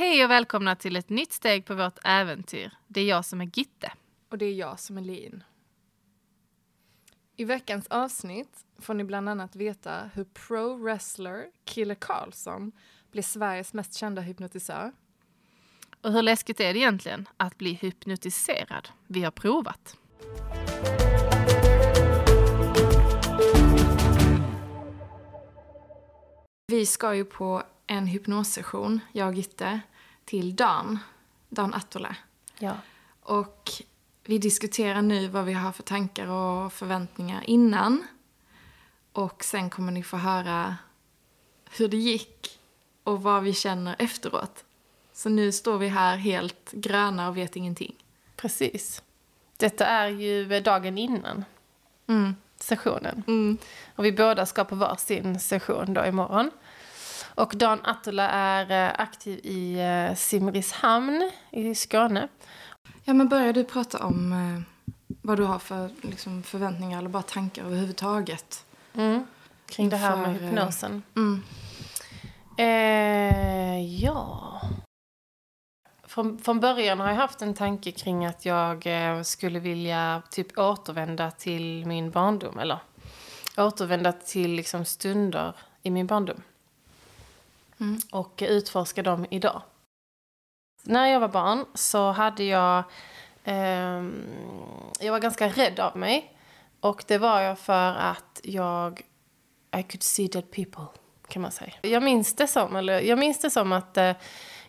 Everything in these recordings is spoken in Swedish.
Hej och välkomna till ett nytt steg på vårt äventyr. Det är jag som är Gitte. Och det är jag som är Lin. I veckans avsnitt får ni bland annat veta hur pro-wrestler Killer Karlsson blir Sveriges mest kända hypnotisör. Och hur läskigt är det egentligen att bli hypnotiserad? Vi har provat. Vi ska ju på en hypnossession, jag och Gitte, till Dan, Dan Atolle. Ja. Och vi diskuterar nu vad vi har för tankar och förväntningar innan. Och sen kommer ni få höra hur det gick och vad vi känner efteråt. Så nu står vi här helt gröna och vet ingenting. Precis. Detta är ju dagen innan Mm. sessionen. Mm. Och vi båda ska på varsin session då imorgon. Och Dan Attola är eh, aktiv i eh, Simrishamn i Skåne. Ja, men börjar du prata om eh, vad du har för liksom, förväntningar eller bara tankar överhuvudtaget? Mm. Kring det här med hypnosen. Mm. Eh, ja. Från, från början har jag haft en tanke kring att jag skulle vilja typ återvända till min barndom. Eller återvända till liksom stunder i min barndom. Mm. Och utforska dem idag. När jag var barn så hade jag... eh, jag var ganska rädd av mig. Och det var jag för att jag... I could see dead people, kan man säga. Jag minns det som, eller, jag minns det som att eh,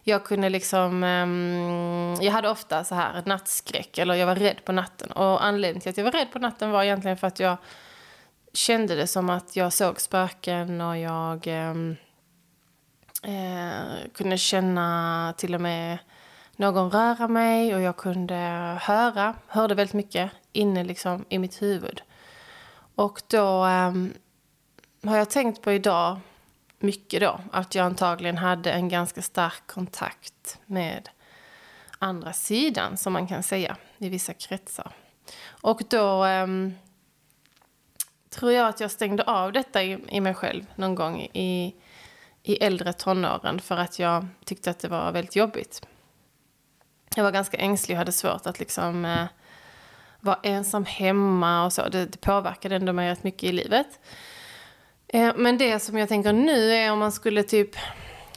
jag kunde liksom... eh, jag hade ofta så här nattskräck, eller jag var rädd på natten. Och anledningen till att jag var rädd på natten var egentligen för att jag kände det som att jag såg spöken och jag... Ehm, eh, kunde känna till och med någon röra mig och jag kunde höra, hörde väldigt mycket inne liksom i mitt huvud. Och då eh, har jag tänkt på idag mycket då att jag antagligen hade en ganska stark kontakt med andra sidan som man kan säga i vissa kretsar. Och då eh, tror jag att jag stängde av detta i, i mig själv någon gång i, i äldre tonåren för att jag tyckte att det var väldigt jobbigt. Jag var ganska ängslig och hade svårt att liksom eh, vara ensam hemma och så. Det, det påverkade ändå mig rätt mycket i livet. Eh, men det som jag tänker nu är om man skulle typ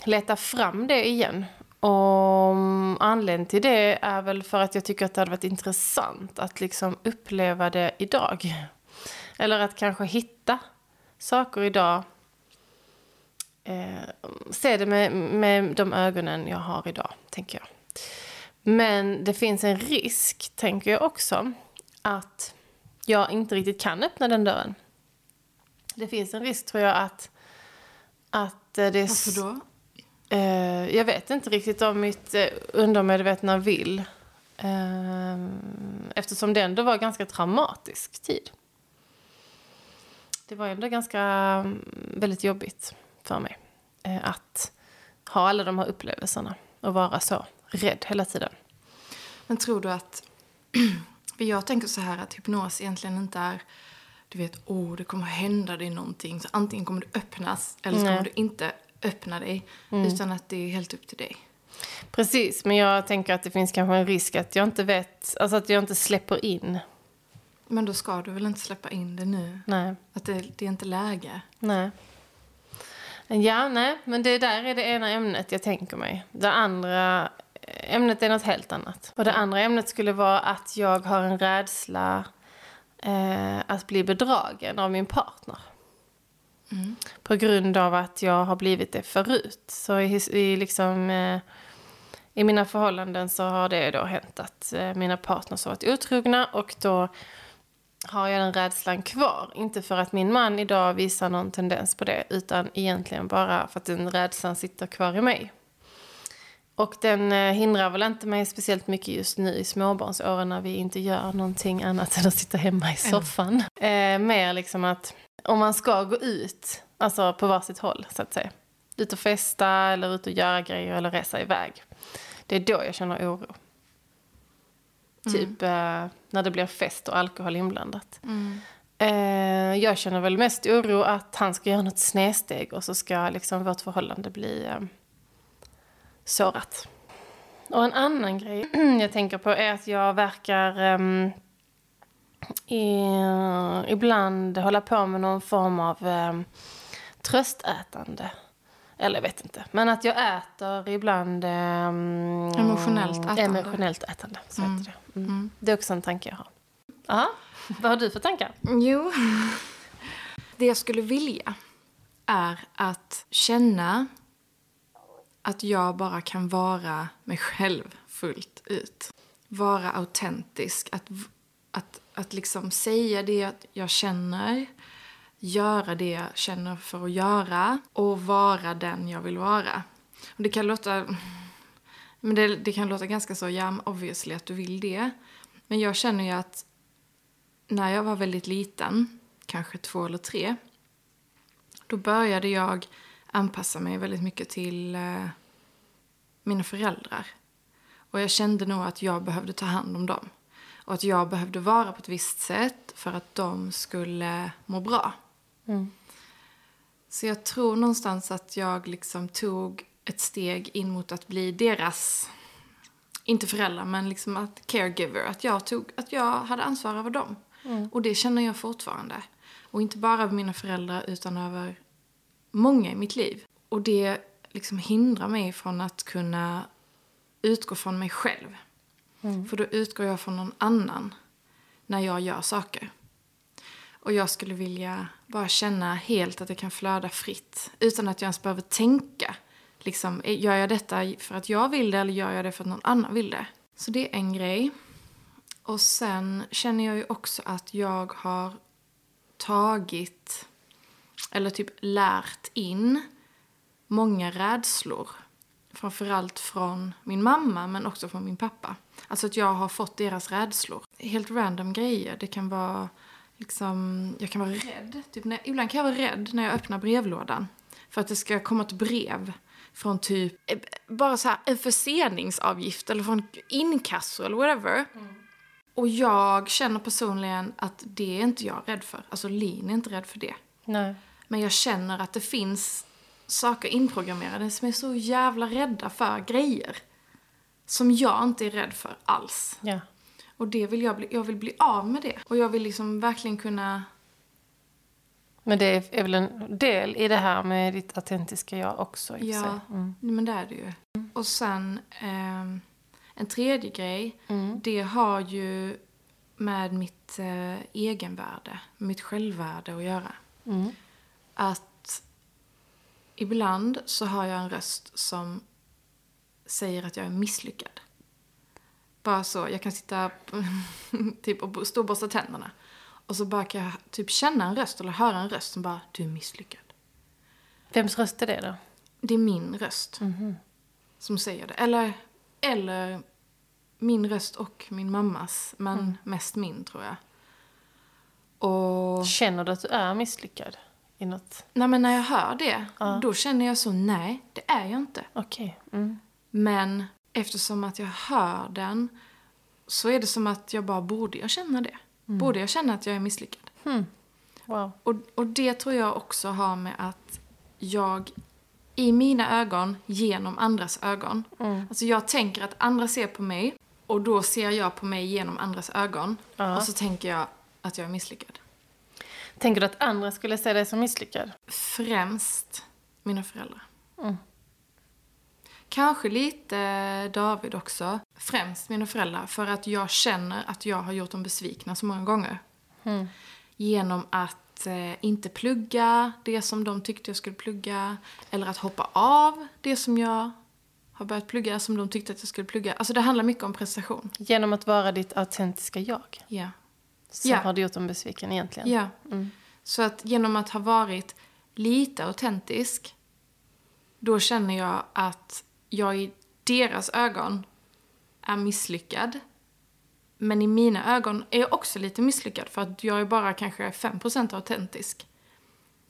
leta fram det igen. Och anledningen till det är väl för att jag tycker att det hade varit intressant att liksom uppleva det idag. Eller att kanske hitta saker idag eh, se det med, med de ögonen jag har idag, tänker jag. Men det finns en risk, tänker jag också, att jag inte riktigt kan öppna den dörren. Det finns en risk, tror jag, att, att eh, det är... Varför då? Eh, jag vet inte riktigt om mitt eh, undermedvetna vill. Eh, eftersom det ändå var ganska traumatisk tid. Det var ändå ganska mm, väldigt jobbigt för mig. Eh, att ha alla de här upplevelserna och vara så rädd hela tiden. Men tror du att... För jag tänker så här att hypnos egentligen inte är... Du vet, åh, det kommer hända dig någonting. Så antingen kommer du öppnas eller så Nej. kommer du inte öppna dig. Utan att det är helt upp till dig. Precis, men jag tänker att det finns kanske en risk att jag inte vet, alltså att jag inte släpper in. Men då ska du väl inte släppa in det nu? Nej. Att det, det är inte läge. Nej. Ja, nej, men det där är det ena ämnet jag tänker mig. Det andra ämnet är något helt annat. Och det andra ämnet skulle vara att jag har en rädsla eh, att bli bedragen av min partner. På grund av att jag har blivit det förut. Så i, i, liksom, eh, i mina förhållanden så har det då hänt att eh, mina partners har varit otrogna och då har jag den rädslan kvar. Inte för att min man idag visar någon tendens på det utan egentligen bara för att den rädslan sitter kvar i mig. Och den eh, hindrar väl inte mig speciellt mycket just nu i småbarnsåren när vi inte gör någonting annat än att sitta hemma i soffan. Eh, mer liksom att om man ska gå ut, alltså på varsitt håll så att säga. Ut och festa eller ut och göra grejer eller resa iväg. Det är då jag känner oro. Typ eh, när det blir fest och alkohol inblandat. Eh, jag känner väl mest oro att han ska göra något snedsteg och så ska liksom vårt förhållande bli eh, sårat. Och en annan grej jag tänker på är att jag verkar um, i, ibland hålla på med någon form av um, tröstätande. Eller jag vet inte. Men att jag äter ibland... Um, Emotionellt ätande. Emotionellt ätande, så mm. heter det. Mm. Mm. Det är också en tanke jag har. Aha. Vad har du för tankar? Jo, det jag skulle vilja är att känna att jag bara kan vara mig själv fullt ut. Vara autentisk. Att, att, att liksom säga det jag känner. Göra det jag känner för att göra. Och vara den jag vill vara. Och det kan låta... Men det, det kan låta ganska så, ja, obviously att du vill det. Men jag känner ju att när jag var väldigt liten, kanske två eller tre, då började jag anpassa mig väldigt mycket till eh, mina föräldrar. Och jag kände nog att jag behövde ta hand om dem. Och att jag behövde vara på ett visst sätt för att de skulle må bra. Mm. Så jag tror någonstans att jag liksom tog ett steg in mot att bli deras, inte föräldrar, men liksom att caregiver. Att jag, tog, att jag hade ansvar över dem. Mm. Och det känner jag fortfarande. Och inte bara över mina föräldrar utan över många i mitt liv. Och det liksom hindrar mig från att kunna utgå från mig själv. Mm. För då utgår jag från någon annan när jag gör saker. Och jag skulle vilja bara känna helt att det kan flöda fritt utan att jag ens behöver tänka. Liksom, eh, gör jag detta för att jag vill det eller gör jag det för att någon annan vill det? Så det är en grej. Och sen känner jag ju också att jag har tagit eller typ lärt in många rädslor. Framförallt från min mamma men också från min pappa. Alltså att jag har fått deras rädslor. Helt random grejer. Det kan vara liksom, jag kan vara rädd. Typ när, ibland kan jag vara rädd när jag öppnar brevlådan. För att det ska komma ett brev från typ, eh, bara så här, en förseningsavgift eller från inkasso eller whatever. Mm. Och jag känner personligen att det är inte jag rädd för. Alltså Lin är inte rädd för det. Nej. Men jag känner att det finns saker inprogrammerade som är så jävla rädda för grejer. Som jag inte är rädd för alls. Ja. Och det vill jag bli, jag vill bli av med det. Och jag vill liksom verkligen kunna... Men det är väl en del i det här med ditt autentiska jag också? Ja, mm. men det är det ju. Mm. Och sen eh, en tredje grej, mm. det har ju med mitt eh, egenvärde, mitt självvärde att göra. Mm. Att ibland så har jag en röst som säger att jag är misslyckad. Bara så, jag kan sitta typ och stå och borsta tänderna. Och så bara kan jag typ känna en röst eller höra en röst som bara, du är misslyckad. Vems röst är det då? Det är min röst. Mm -hmm. Som säger det. Eller, eller min röst och min mammas. Men mm. mest min tror jag. Och... Känner du att du är misslyckad? I något? Nej men när jag hör det, ja. då känner jag så, nej det är jag inte. Okej. Okay. Mm. Men eftersom att jag hör den så är det som att jag bara, borde jag känna det? Mm. Borde jag känna att jag är misslyckad? Mm. Wow. Och, och det tror jag också har med att jag i mina ögon genom andras ögon. Mm. Alltså jag tänker att andra ser på mig och då ser jag på mig genom andras ögon. Ja. Och så tänker jag att jag är misslyckad. Tänker du att andra skulle se dig som misslyckad? Främst mina föräldrar. Mm. Kanske lite David också. Främst mina föräldrar. För att jag känner att jag har gjort dem besvikna så många gånger. Mm. Genom att eh, inte plugga det som de tyckte jag skulle plugga. Eller att hoppa av det som jag har börjat plugga som de tyckte att jag skulle plugga. Alltså det handlar mycket om prestation. Genom att vara ditt autentiska jag? Ja. Så ja. har du gjort dem besviken egentligen? Ja. Mm. Så att genom att ha varit lite autentisk, då känner jag att jag i deras ögon är misslyckad. Men i mina ögon är jag också lite misslyckad för att jag är bara kanske 5% autentisk.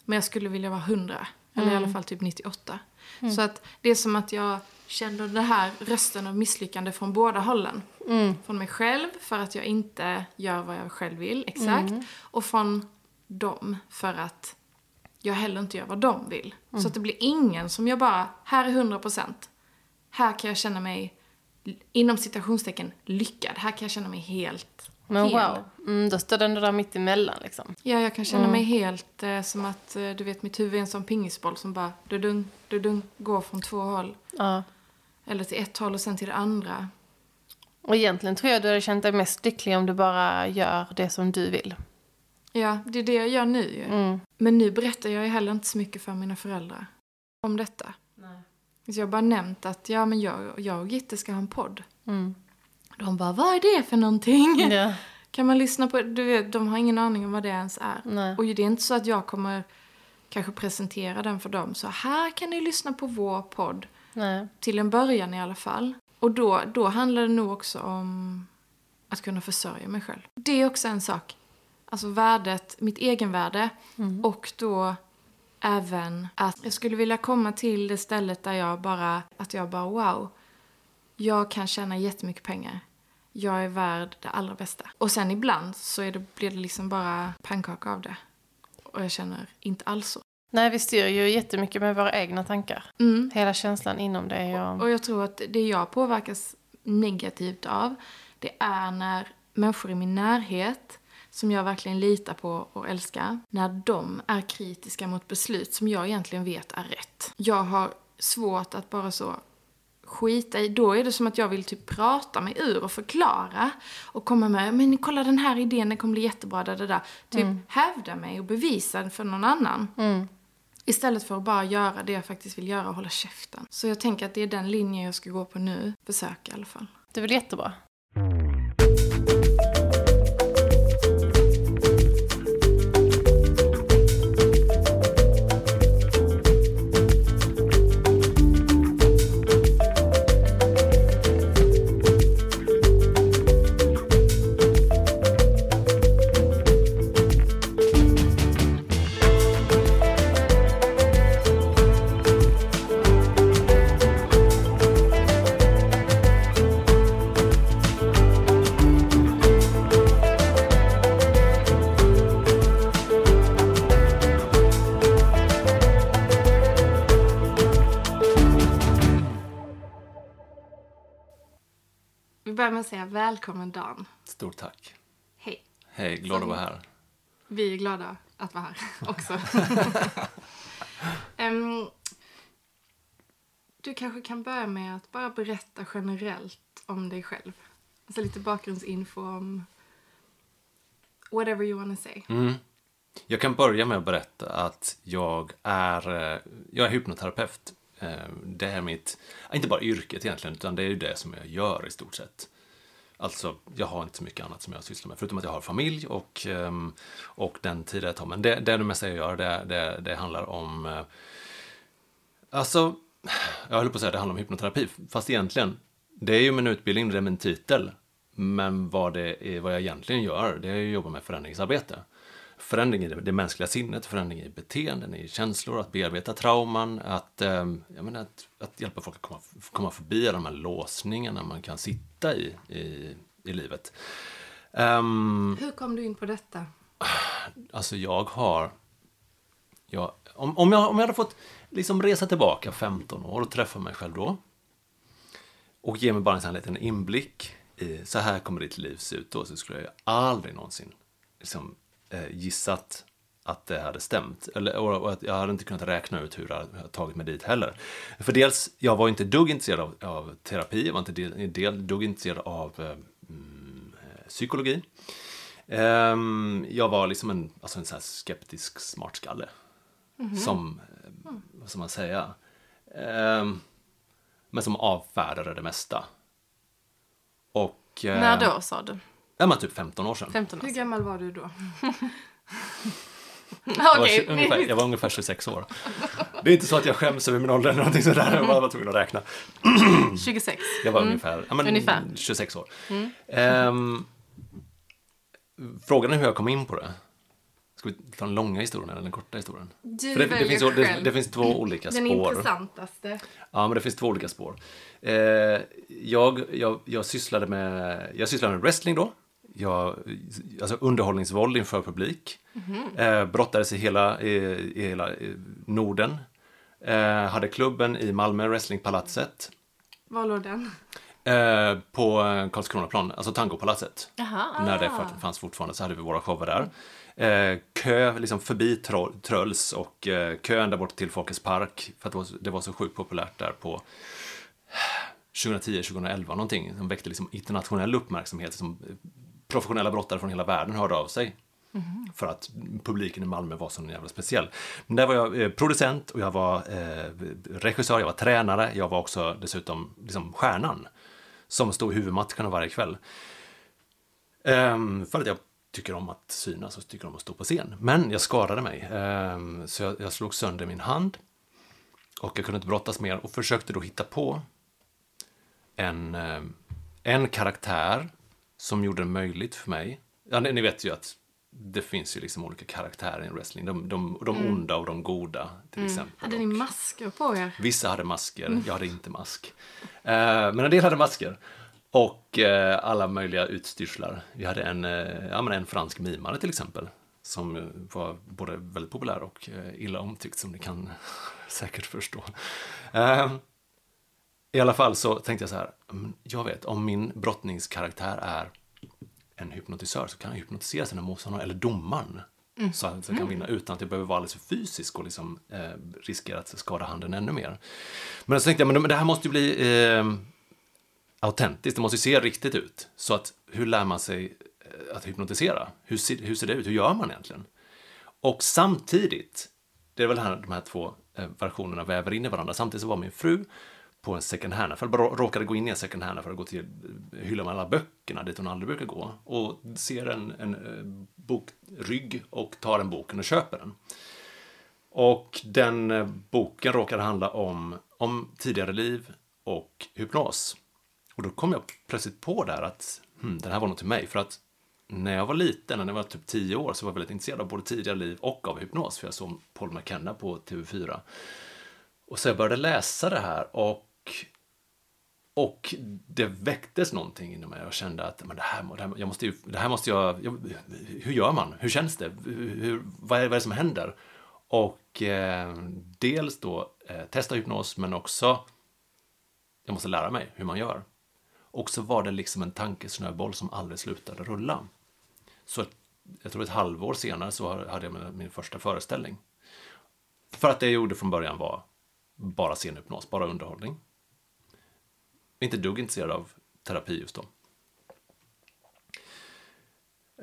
Men jag skulle vilja vara 100, mm. eller i alla mm. fall typ 98. Mm. Så att det är som att jag känner den här rösten av misslyckande från båda hållen. Mm. Från mig själv, för att jag inte gör vad jag själv vill, exakt. Mm. Och från dem, för att jag heller inte gör vad de vill. Så att det blir ingen som jag bara, här är 100%. Här kan jag känna mig, inom citationstecken, lyckad. Här kan jag känna mig helt Men hel. wow, mm, då står ändå där mitt emellan liksom. Ja, jag kan känna Mm. mig helt eh, som att, eh, du vet, mitt huvud är en sån pingisboll som bara dudung, dudung, går från två håll. Ja. Eller till ett håll och sen till det andra. Och egentligen tror jag du hade känt dig mest lycklig om du bara gör det som du vill. Ja, det är det jag gör nu ju. Mm. Men nu berättar jag ju heller inte så mycket för mina föräldrar om detta. Så jag har bara nämnt att ja, men jag, jag och Gitte ska ha en podd. Mm. De bara, vad är det för någonting? Ja. Kan man lyssna på Du vet, de har ingen aning om vad det ens är. Nej. Och det är inte så att jag kommer kanske presentera den för dem. Så här kan ni lyssna på vår podd. Nej. Till en början i alla fall. Och då, då handlar det nog också om att kunna försörja mig själv. Det är också en sak. Alltså värdet, mitt egenvärde. Och då även att jag skulle vilja komma till det stället där jag bara, att jag bara wow. Jag kan tjäna jättemycket pengar. Jag är värd det allra bästa. Och sen ibland så är det, blir det liksom bara pannkaka av det. Och jag känner inte alls så. Nej, vi styr ju jättemycket med våra egna tankar. Mm. Hela känslan inom det. Och... Och jag tror att det jag påverkas negativt av, det är när människor i min närhet, som jag verkligen litar på och älskar, när de är kritiska mot beslut som jag egentligen vet är rätt. Jag har svårt att bara så skita i. Då är det som att jag vill typ prata mig ur och förklara och komma med, men kolla den här idén, den kommer bli jättebra, där, där, där. Typ hävda mig och bevisa för någon annan. Mm. Istället för att bara göra det jag faktiskt vill göra och hålla käften. Så jag tänker att det är den linjen jag ska gå på nu. Försöka i alla fall. Det är väl jättebra. Vi börjar med att säga välkommen Dan. Stort tack. Hej. Hej, glad att vara här. Vi är glada att vara här också. Em, du kanske kan börja med att bara berätta generellt om dig själv. Alltså lite bakgrundsinfo om whatever you wanna say. Mm. Jag kan börja med att berätta att jag är, eh, jag är hypnoterapeut. Eh, Det är mitt, inte bara yrket egentligen, utan det är ju det som jag gör i stort sett. Alltså, jag har inte så mycket annat som jag sysslar med, förutom att jag har familj och, ehm, och den tid jag tar. Men det, det är det mesta jag gör, det, det, det handlar om... Eh, alltså, jag höll på att säga att det handlar om hypnoterapi, fast egentligen, det är ju min utbildning, det är min titel. Men vad, det är, vad jag egentligen gör, det är att jobba med förändringsarbete. Förändring i det, det mänskliga sinnet, förändring i beteenden, i känslor, att bearbeta trauman, att, eh, menar, att, att hjälpa folk att komma, komma förbi de här låsningarna man kan sitta i i, i livet. Ehm, Hur kom du in på detta? Alltså jag har... Jag, om, om, jag, om jag hade fått liksom resa tillbaka 15 år och träffa mig själv då och ge mig bara en sån här liten inblick i så här kommer ditt liv se ut då så skulle jag aldrig någonsin liksom, gissat att det hade stämt. Eller, och, att jag hade inte kunnat räkna ut hur det hade tagit mig dit heller. För dels, jag var inte dugg intresserad av, av terapi, jag var inte del, del, dugg intresserad av eh, mm, eh, psykologi. Ehm, jag var liksom en, alltså en här skeptisk smartskalle. Som, eh, vad ska man säga? Ehm, men som avfärdade det mesta. Och... eh, När då sa du? Ja, men typ 15 år sedan. 15 år Hur gammal var du då? Jag var, ungefär, jag var ungefär 26 år. Det är inte så att jag skäms över min ålder eller någonting sådär. Jag bara var tvungen att räkna. 26. Jag var ungefär, ja, men, Ungefär. 26 år. Ehm, frågan är hur jag kom in på det. Ska vi ta den långa historien eller den korta historien? Du det, det, finns, det, själv. det finns två olika Den spår. intressantaste. Ja, men det finns två olika spår. Eh, jag, jag, jag, sysslade med, jag sysslade med wrestling då. Jag, alltså underhållningsvåld inför publik. Eh, brottades i hela, i, i hela Norden. Eh, hade klubben i Malmö, Wrestlingpalatset. Var låg den? Eh, på Karlskronaplan, alltså Tangopalatset. Jaha. När det fort- fanns fortfarande så hade vi våra shower där. Eh, kö liksom förbi Tröls och eh, kön där bort till Folkets park. För att det var, så- det var så sjukt populärt där på 2010-2011 någonting. Som väckte liksom internationell uppmärksamhet. Som professionella brottare från hela världen hörde av sig. För att publiken i Malmö var så jävla speciell. Men där var jag eh, producent och jag var eh, regissör, jag var tränare, jag var också dessutom liksom stjärnan. Som stod i huvudmatcherna varje kväll. Ehm, för att jag tycker om att synas och tycker om att stå på scen. Men jag skadade mig, ehm, så jag, jag slog sönder min hand. Och jag kunde inte brottas mer och försökte då hitta på en, eh, en karaktär som gjorde det möjligt för mig. Ja, ni, vet ju att det finns ju liksom olika karaktärer i wrestling. De, de, de onda och de goda, till exempel. Hade ni masker på er? Vissa hade masker, jag hade inte mask. Eh, men en del hade masker. Och eh, alla möjliga utstyrslar. Vi hade en, eh, ja, men en fransk mimare till exempel. Som var både väldigt populär och eh, illa omtyckt som ni kan säkert förstå. I alla fall så tänkte jag så här, mm, jag vet om min brottningskaraktär är en hypnotisör så kan jag hypnotisera sina motståndare, eller domaren. Så att jag kan vinna utan att jag behöver vara alldeles för fysisk och liksom, eh, riskera att skada handen ännu mer. Men så tänkte jag, men det här måste ju bli eh, autentiskt, det måste ju se riktigt ut. Så att hur lär man sig eh, att hypnotisera? Hur ser, hur ser det ut? Hur gör man egentligen? Och samtidigt, det är väl här de här två eh, versionerna väver in i varandra. Samtidigt så var min fru på en second hand-affär, bara råkade gå in i en second hand-affär och gå till eh, hyllan med alla böckerna dit hon aldrig brukar gå och ser en, en eh, bokrygg och tar den boken och köper den. Och den eh, boken råkade handla om, om tidigare liv och hypnos. Och då kom jag plötsligt på där att hmm, den här var nog till mig. För att när jag var liten, när jag var typ 10 år, så var jag väldigt intresserad av både tidigare liv och av hypnos. För jag såg Paul McKenna på TV4. Och så jag började läsa det här och och det väcktes någonting inom mig. Jag kände att men det, här, det, här, jag måste ju, det här måste jag... jag hur gör man? Hur känns det? Hur, vad, är, vad är det som händer? Och eh, dels då eh, testa hypnos, men också jag måste lära mig hur man gör. Och så var det liksom en tankesnöboll som aldrig slutade rulla. Så ett, jag tror ett halvår senare så hade jag min första föreställning. För att det jag gjorde från början var bara scenhypnos, bara underhållning. Inte dugg intresserad av terapi just då.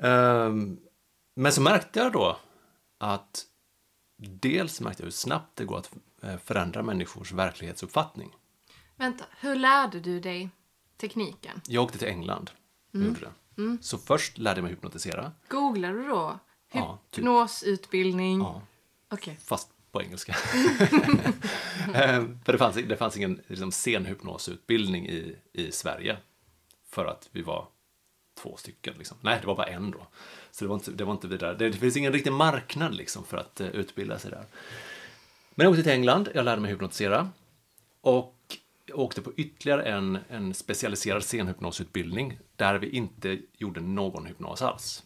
Ehm, Men så märkte jag då att dels märkte jag hur snabbt det går att eh, förändra människors verklighetsuppfattning. Vänta, hur lärde du dig tekniken? Jag åkte till England och gjorde det. Så först lärde jag mig hypnotisera. Googlade du då? Ja, typ. Hypnosutbildning? Ja, Okej. fast på engelska. Eh, för det fanns, det fanns ingen liksom, scenhypnosutbildning i, i Sverige. För att vi var två stycken. Liksom. Nej, det var bara en då. Så det var inte, det var inte vidare. Det, det finns ingen riktig marknad liksom, för att uh, utbilda sig där. Men jag åkte till England, jag lärde mig hypnotisera. Och åkte på ytterligare en, en specialiserad scenhypnosutbildning där vi inte gjorde någon hypnos alls.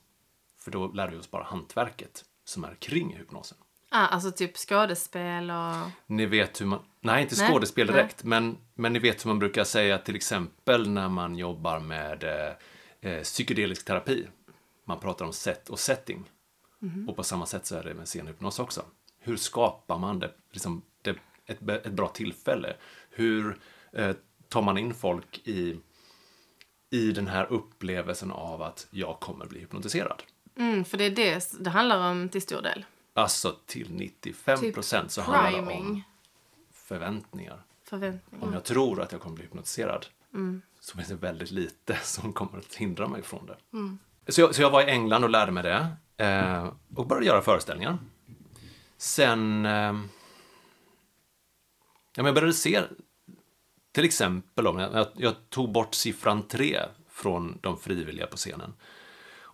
För då lärde vi oss bara hantverket som är kring hypnosen. Ah, alltså typ skådespel och... Ni vet hur man... Nej, inte Nej, skådespel nej. direkt, men, men ni vet hur man brukar säga till exempel när man jobbar med eh, eh, psykedelisk terapi. Man pratar om set och setting. Mhm. Och på samma sätt så är det med scenhypnos också. Hur skapar man det, liksom, det, ett, ett bra tillfälle? Hur eh, tar man in folk i, i den här upplevelsen av att jag kommer bli hypnotiserad? Mm, för det är det det handlar om till stor del. Alltså till 95 Typ procent så handlar det om förväntningar. Förväntningar. Om jag tror att jag kommer bli hypnotiserad så finns det väldigt lite som kommer att hindra mig från det. Så, jag, så jag var i England och lärde mig det eh, och började göra föreställningar. Sen... Eh, ja, men jag började se, till exempel om jag, jag, jag tog bort siffran tre från de frivilliga på scenen.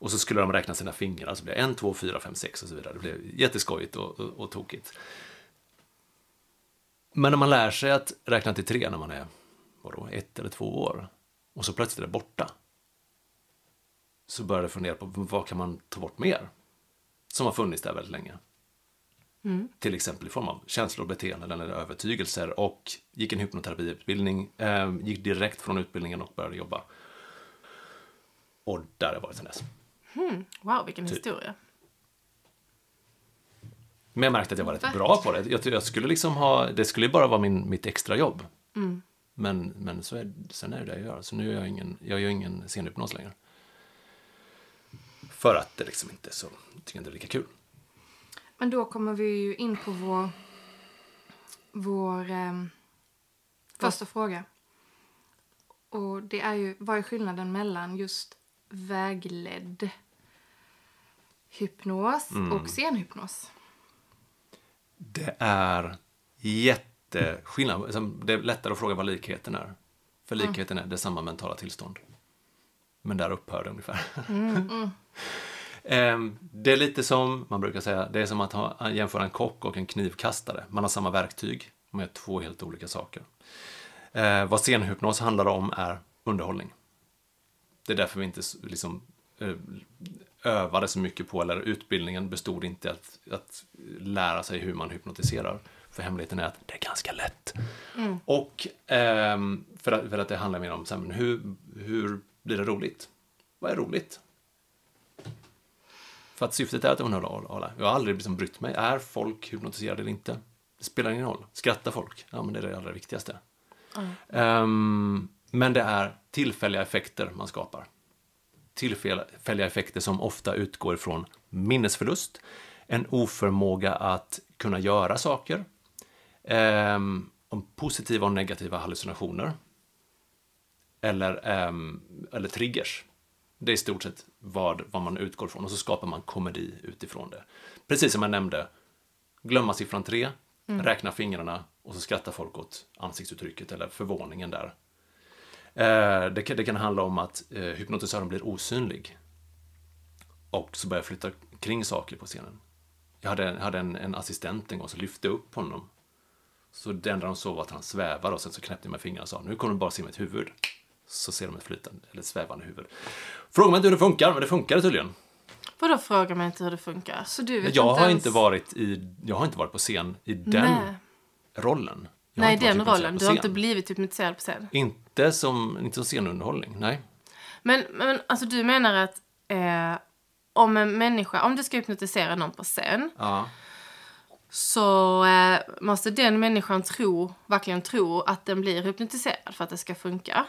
Och så skulle de räkna sina fingrar, så blev det en, två, fyra, fem, sex och så vidare. Det blev jätteskojigt och, och, och tokigt. Men när man lär sig att räkna till tre när man är vadå, ett eller två år och så plötsligt är det borta. Så börjar jag fundera på vad kan man ta bort mer? Som har funnits där väldigt länge. Till exempel i form av känslor, beteenden eller övertygelser. Och gick en hypnoterapiutbildning, eh, gick direkt från utbildningen och började jobba. Och där har jag varit sedan dess. Wow, vilken Typ. historia. Men jag märkte att jag var rätt bra på det. Jag, jag skulle liksom ha, det skulle bara vara min, mitt extrajobb. Men, men så är, sen är det det jag gör. Så nu gör jag ingen, jag gör ingen scenhypnos längre. För att det liksom inte är så, tycker inte det är lika kul. Men då kommer vi ju in på vår, vår ehm, första fråga. Och det är ju, vad är skillnaden mellan just vägledd hypnos och scenhypnos? Det är jätteskillnad. Alltså, Det är lättare att fråga vad likheten är. För likheten är det samma mentala tillstånd. Men där upphör det ungefär. Ehm, det är lite som, man brukar säga, det är som att ha, jämföra en kock och en knivkastare. Man har samma verktyg, gör två helt olika saker. Eh, vad scenhypnos handlar om är underhållning. Det är därför vi inte liksom, eh, övade så mycket på, eller utbildningen bestod inte att, att lära sig hur man hypnotiserar. För hemligheten är att det är ganska lätt. Och ehm, för, att, för att det handlar mer om så här, men hur, hur blir det roligt? Vad är roligt? För att syftet är att underhålla. Jag har aldrig liksom brytt mig. Är folk hypnotiserade eller inte? Det spelar ingen roll. Skrattar folk? Ja, men det är det allra viktigaste. Ehm, men det är tillfälliga effekter man skapar. Tillfälliga effekter som ofta utgår från minnesförlust, en oförmåga att kunna göra saker, om positiva och negativa hallucinationer, eller, ehm, eller triggers. Det är i stort sett vad, vad man utgår från och så skapar man komedi utifrån det. Precis som jag nämnde, glömma siffran tre, räkna fingrarna och så skrattar folk åt ansiktsuttrycket eller förvåningen där. Eh, det, kan, det kan handla om att eh, hypnotisören blir osynlig och så börjar flytta kring saker på scenen. Jag hade, jag hade en, en assistent en gång som lyfte upp honom. Så det enda de såg var att han svävade och sen så knäppte jag med fingrarna och sa nu kommer du bara se mitt huvud. Så ser de ett flytande, eller svävande huvud. Fråga mig inte hur det funkar, men det funkar tydligen. Vadå fråga mig inte hur det funkar? Så du vet Jag inte har ens... inte varit i, jag har inte varit på scen i den Nej. rollen. Jag Nej, den hypnotiserad rollen. Du har inte blivit hypnotiserad på scen. Inte som, inte som scenunderhållning, nej. Men, men alltså du menar att eh, om en människa, om du ska hypnotisera någon på scen Ja. så eh, måste den människan tro, verkligen tro att den blir hypnotiserad för att det ska funka.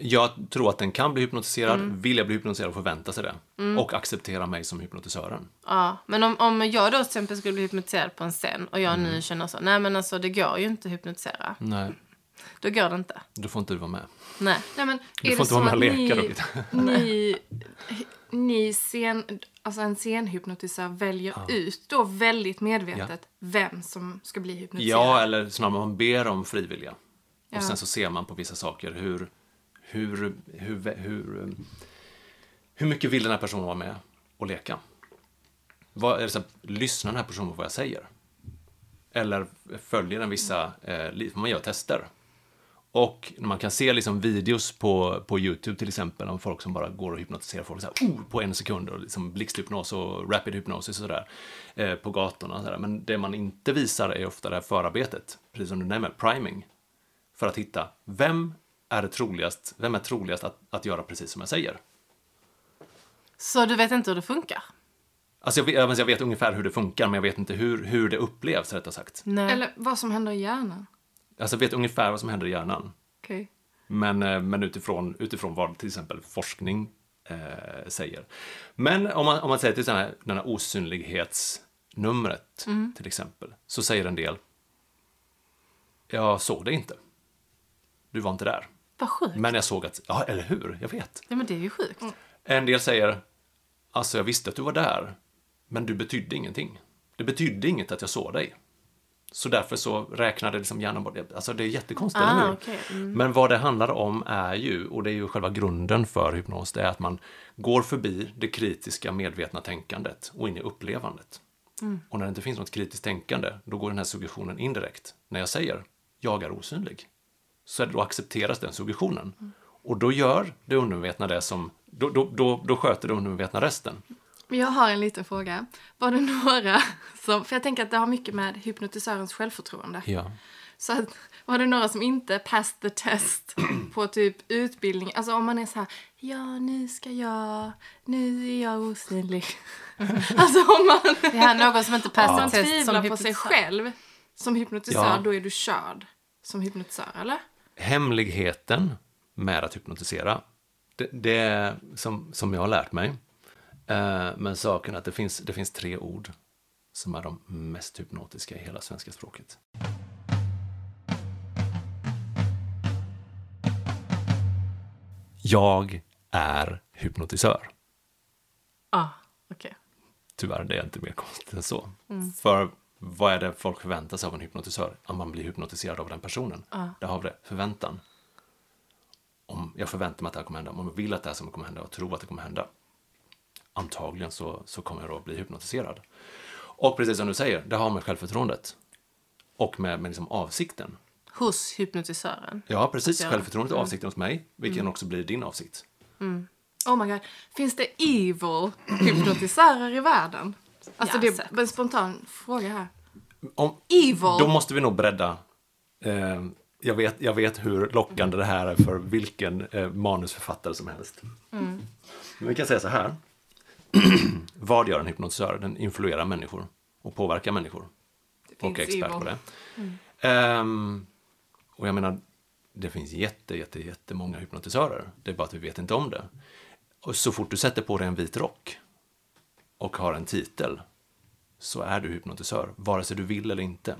Jag tror att den kan bli hypnotiserad, Mm. vilja bli hypnotiserad och förvänta sig det. Och acceptera mig som hypnotisören. Ja, men om, om jag då till exempel skulle bli hypnotiserad på en scen och jag nu känner så, nej men alltså det går ju inte att hypnotisera. Nej, Då går det inte. då får inte du vara med. Nej. Nej, men Du är får det inte vara med och leka ni, då. ni, ni scen, alltså en scenhypnotisör väljer ut då väldigt medvetet vem som ska bli hypnotiserad? Ja, eller snarare man ber om frivilliga. Ja. Och sen så ser man på vissa saker hur, hur, hur, hur, hur mycket vill den här personen vara med och leka? Vad, är det så här, lyssnar den här personen på vad jag säger? Eller följer den vissa, eh, man gör tester. Och när man kan se liksom videos på, på Youtube till exempel om folk som bara går och hypnotiserar folk så här, oh, på en sekund och liksom blixthypnos och rapid hypnosis och sådär eh, på gatorna. Så där. Men det man inte visar är ofta det här förarbetet, precis som du nämner, priming. För att hitta, vem är det troligast, vem är troligast att, att göra precis som jag säger? Så du vet inte hur det funkar? Alltså jag vet, jag vet ungefär hur det funkar, men jag vet inte hur, hur det upplevs, rättare sagt. Nej. Eller vad som händer i hjärnan? Alltså jag vet ungefär vad som händer i hjärnan. Okej. Men, eh, men utifrån, utifrån vad till exempel forskning eh, säger. Men om man, om man säger till den här, den här osynlighetsnumret till exempel, så säger en del Jag såg det inte. Du var inte där. Vad sjukt. Men jag såg att, ja eller hur, jag vet. Ja, men det är ju sjukt. En del säger Alltså jag visste att du var där, men du betydde ingenting. Det betydde inget att jag såg dig. Så därför så räknade liksom hjärnan bort det. Alltså det är jättekonstigt, eller Ah, hur? okej. Mm. Men vad det handlar om är ju, och det är ju själva grunden för hypnos, det är att man går förbi det kritiska medvetna tänkandet och in i upplevandet. Och när det inte finns något kritiskt tänkande, då går den här suggestionen indirekt. När jag säger jag är osynlig, så är det, då accepteras den suggestionen. Och då gör det undermedvetna det som, då, då, då, då sköter det undermedvetna resten. Jag har en liten fråga. Var det några som, för jag tänker att det har mycket med hypnotisörens självförtroende. Ja. Så att, var det några som inte passed the test på typ utbildning? Alltså om man är så här, ja nu ska jag, nu är jag osynlig. alltså om man, Det här är någon som inte passar man test som tvivlar på sig själv som hypnotisör, Ja. då är du körd som hypnotisör, eller? Hemligheten med att hypnotisera, det, det är som, som jag har lärt mig. Eh, men saken är att det finns, det finns tre ord som är de mest hypnotiska i hela svenska språket. Jag är hypnotisör. Ah, okej. Tyvärr, det är inte mer konstigt än så. För vad är det folk förväntar sig av en hypnotisör? Att man blir hypnotiserad av den personen. Där har vi det, förväntan. Om jag förväntar mig att det här kommer hända, om jag vill att det här kommer hända och tror att det kommer hända. Antagligen så, så kommer jag då bli hypnotiserad. Och precis som du säger, det har med självförtroendet. Och med, med liksom avsikten. Hos hypnotisören. Ja, precis. Göra. Självförtroendet är avsikten hos mig, vilken också blir din avsikt. Oh my god. Finns det evil hypnotisörer i världen? Alltså Ja, det är en spontan fråga här. Om, Evil? Då måste vi nog bredda. Eh, jag, vet, jag vet hur lockande det här är för vilken eh, manusförfattare som helst. Mm. Men vi kan säga så här. Vad gör en hypnotisör? Den influerar människor och påverkar människor. Och är expert evil. på det. Ehm, och jag menar, det finns jätte, jätte, jättemånga hypnotisörer. Det är bara att vi vet inte om det. Och så fort du sätter på dig en vit rock och har en titel så är du hypnotisör, vare sig du vill eller inte.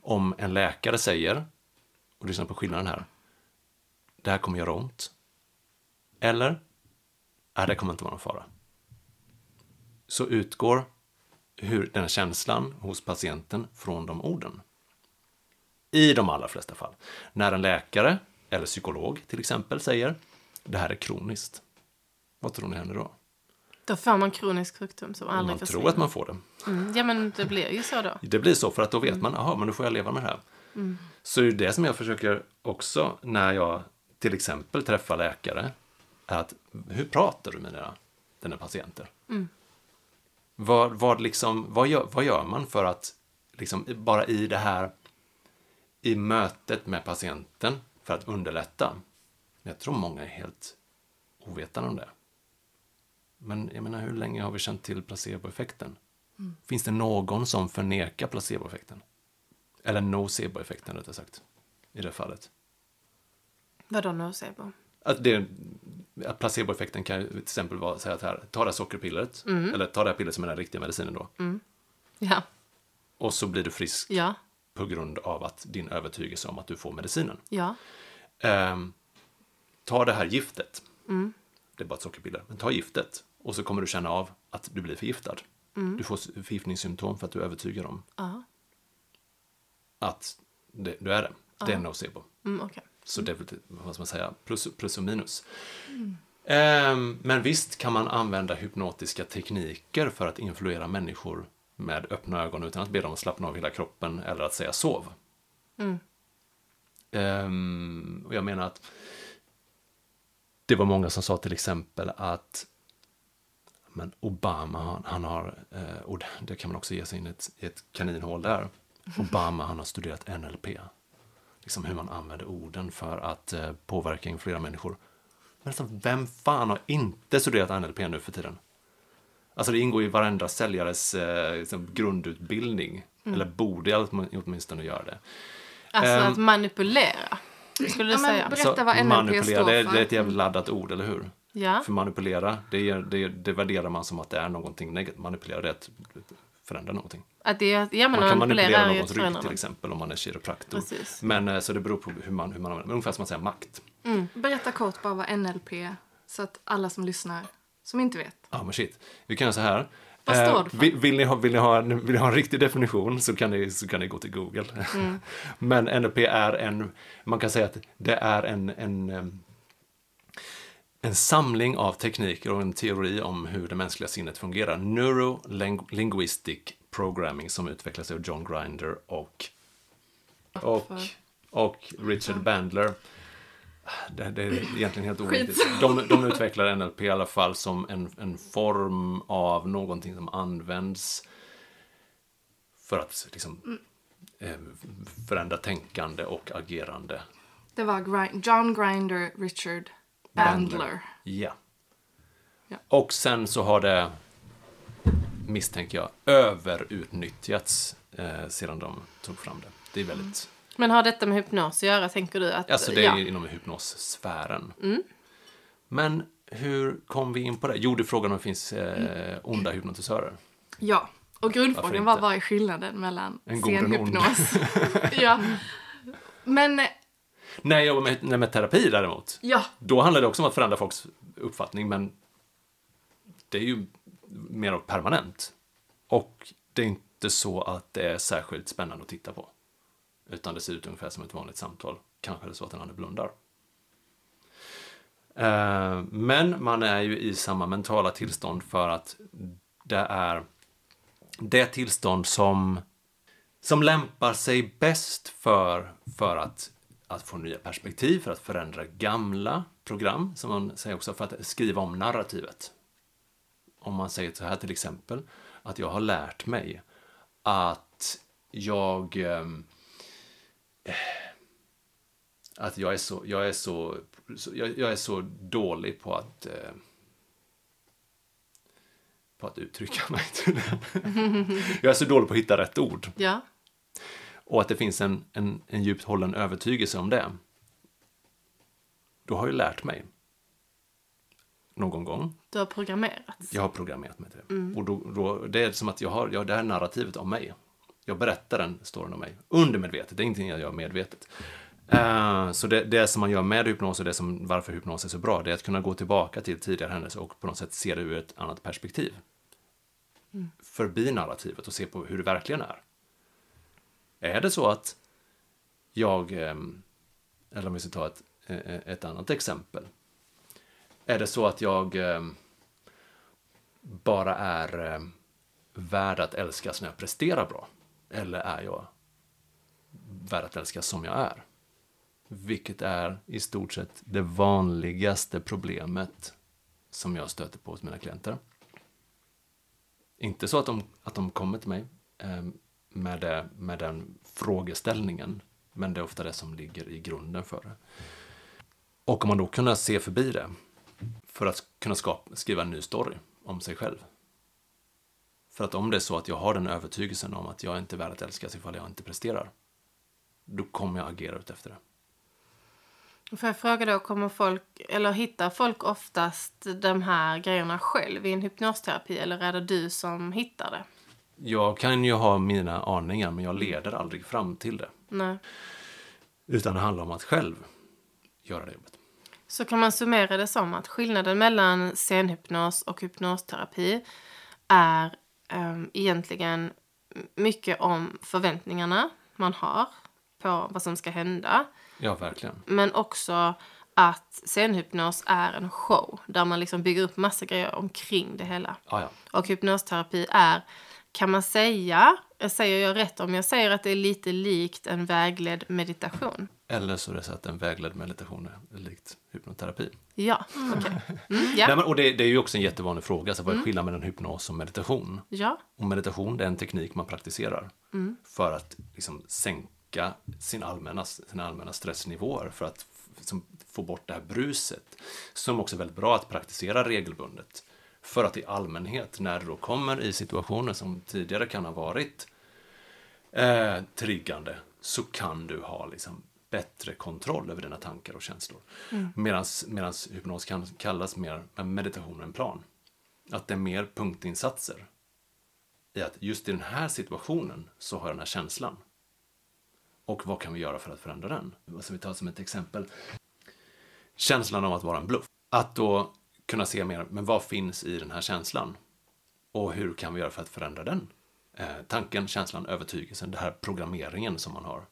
Om en läkare säger, och lyssna på skillnaden här, det här kommer göra ont. Eller, nej, det kommer inte vara någon fara. Så utgår hur den känslan hos patienten från de orden. I de allra flesta fall. När en läkare eller psykolog till exempel säger det här är kroniskt. Vad tror ni händer då? Då får man kronisk sjukdom som aldrig Man försvinner. tror att man får det. Mm, ja, men det blir ju så då. Det blir så för att då vet man, jaha, men då får jag leva med det här. Så det är det som jag försöker också när jag till exempel träffar läkare, att hur pratar du med dina, dina patienter? Vad, vad, liksom, vad, gör, vad gör man för att liksom, bara i det här i mötet med patienten för att underlätta? Jag tror många är helt ovetande om det. Men jag menar, hur länge har vi känt till placeboeffekten? Finns det någon som förnekar placeboeffekten? Eller noceboeffekten rättare sagt, i det fallet. Vadå nocebo? Att, det, att placeboeffekten kan till exempel vara säga att här, ta det här sockerpillret, eller ta det här pillret som är den riktiga medicinen då, Ja. och så blir du frisk Ja. på grund av att din övertygelse om att du får medicinen. Ja. Ehm, ta det här giftet. Det är bara ett sockerpiller. Men ta giftet och så kommer du känna av att du blir förgiftad. Du får förgiftningssymptom för att du är övertygad om Ja. att det, du är det. Det är nocebo. Mm, okej. Så det är vad ska man säga, plus, plus och minus. Ehm, men visst kan man använda hypnotiska tekniker för att influera människor med öppna ögon utan att be dem att slappna av hela kroppen eller att säga sov. Ehm, och jag menar att det var många som sa till exempel att men Obama, han, han har, eh, och det- kan man också ge sig in i ett, ett kaninhål där. Obama, han har studerat NLP. Liksom hur man använder orden för att eh, påverka influera människor. Men alltså, vem fan har inte studerat NLP nu för tiden? Alltså det ingår i varenda säljares eh, liksom, grundutbildning. Eller borde åtminstone göra det. Alltså Ehm. att manipulera, skulle du Ja, säga. berätta vad NLP manipulera, står det, för. det är ett jävligt laddat ord, eller hur? Ja. För manipulera, det, är, det, det värderar man som att det är någonting negativt. Manipulera, det är att förändra någonting. Att det, ja, men Man kan manipulera någons rygg till exempel om man är kiropraktor. Precis. Men eh, så det beror på hur man, hur man använder. Ungefär som att säga makt. Berätta kort bara vad NLP är, så att alla som lyssnar, som inte vet. Ja, men shit. Vi kan göra så här. Eh, Vad står det för? vill, vill, ni ha, vill, ni ha, en- vill ni ha en riktig definition så kan ni, så kan ni gå till Google. Mm. Men NLP är en, man kan säga att det är en, en, em, en samling av tekniker och en teori om hur det mänskliga sinnet fungerar. Neuro-linguistic programming som utvecklas av John Grinder och, och, och Richard Bandler. Det, det är egentligen helt oviktigt. De, de utvecklar NLP i alla fall som en, en form av någonting som används för att liksom, eh, förändra tänkande och agerande. Det var John Grinder, Richard Bandler. Ja. Ja. Och sen så har det, misstänker jag, överutnyttjats eh, sedan de tog fram det. Det är väldigt, Men har detta med hypnos att göra, tänker du? Att, alltså det är ja. inom hypnossfären. Men hur kom vi in på det? Jo, du frågade om det finns eh, onda hypnotisörer. Ja, och grundfrågan var vad är skillnaden mellan En god scenhypnos? ja. Men, När jag jobbar med, med terapi däremot, ja, då handlar det också om att förändra folks uppfattning, men det är ju mer permanent. Och det är inte så att det är särskilt spännande att titta på. Utan det ser ut ungefär som ett vanligt samtal. Kanske är det så att den andra blundar. Eh, Men man är ju i samma mentala tillstånd för att det är det tillstånd som, som lämpar sig bäst för, för att, att få nya perspektiv, för att förändra gamla program, som man säger också, för att skriva om narrativet. Om man säger så här till exempel, att jag har lärt mig att jag ehm, eh, att jag är så, jag är så, så jag, jag är så dålig på att eh, på att uttrycka mig. jag är så dålig på att hitta rätt ord. ja. Och att det finns en, en, en djupt hållen övertygelse om det. Då har jag lärt mig. Någon gång. Du har programmerats. Jag har programmerat mig till det. Och då, då, det är som att jag har, jag, det här narrativet om mig. Jag berättar den storyn om mig. Undermedvetet, det är ingenting jag gör medvetet. Eh, så det, det som man gör med hypnos och det som, varför hypnos är så bra, det är att kunna gå tillbaka till tidigare händelser och på något sätt se det ur ett annat perspektiv. Förbi narrativet och se på hur det verkligen är. Är det så att jag, ehm, eller om vi ska ta ett, e-, e-, ett annat exempel. Är det så att jag ehm, bara är ehm, värd att älskas när jag presterar bra? Eller är jag värd att älskas som jag är? Vilket är i stort sett det vanligaste problemet som jag stöter på hos mina klienter. Inte så att de, att de kommer till mig med, det, med den frågeställningen, men det är ofta det som ligger i grunden för det. Och om man då kunde se förbi det för att kunna skapa, skriva en ny story om sig själv. För att om det är så att jag har den övertygelsen om att jag inte är värd att älskas ifall jag inte presterar, då kommer jag agera utefter det. Får jag fråga då, kommer folk, eller hittar folk oftast de här grejerna själv i en hypnosterapi eller är det du som hittar det? Jag kan ju ha mina aningar, men jag leder aldrig fram till det. Nej. Utan det handlar om att själv göra det jobbet. Så kan man summera det som att skillnaden mellan scenhypnos och hypnosterapi är um, egentligen mycket om förväntningarna man har på vad som ska hända. Ja, verkligen. Men också att scenhypnos är en show där man liksom bygger upp massa grejer omkring det hela. Ja, ja. Och hypnosterapi är, kan man säga, jag säger jag rätt om jag säger att det är lite likt en vägledd meditation? Eller så är det så att en vägledd meditation är likt hypnoterapi. Ja, okej. Mm, Nej, ja. men, och det, det är ju också en jättevanlig fråga. Så vad är skillnaden mellan hypnos och meditation? ja. Och meditation det är en teknik man praktiserar för att liksom, sänka sin allmänna, sina allmänna stressnivåer för att f- som, få bort det här bruset. Som också är väldigt bra att praktisera regelbundet. För att i allmänhet, när du då kommer i situationer som tidigare kan ha varit eh, triggande, så kan du ha liksom, bättre kontroll över dina tankar och känslor. Medan hypnos kan kallas mer meditation än plan. Att det är mer punktinsatser i att just i den här situationen så har jag den här känslan. Och vad kan vi göra för att förändra den? Alltså vi tar som ett exempel. Känslan av att vara en bluff. Att då kunna se mer, men vad finns i den här känslan? Och hur kan vi göra för att förändra den? Eh, tanken, känslan, övertygelsen, den här programmeringen som man har.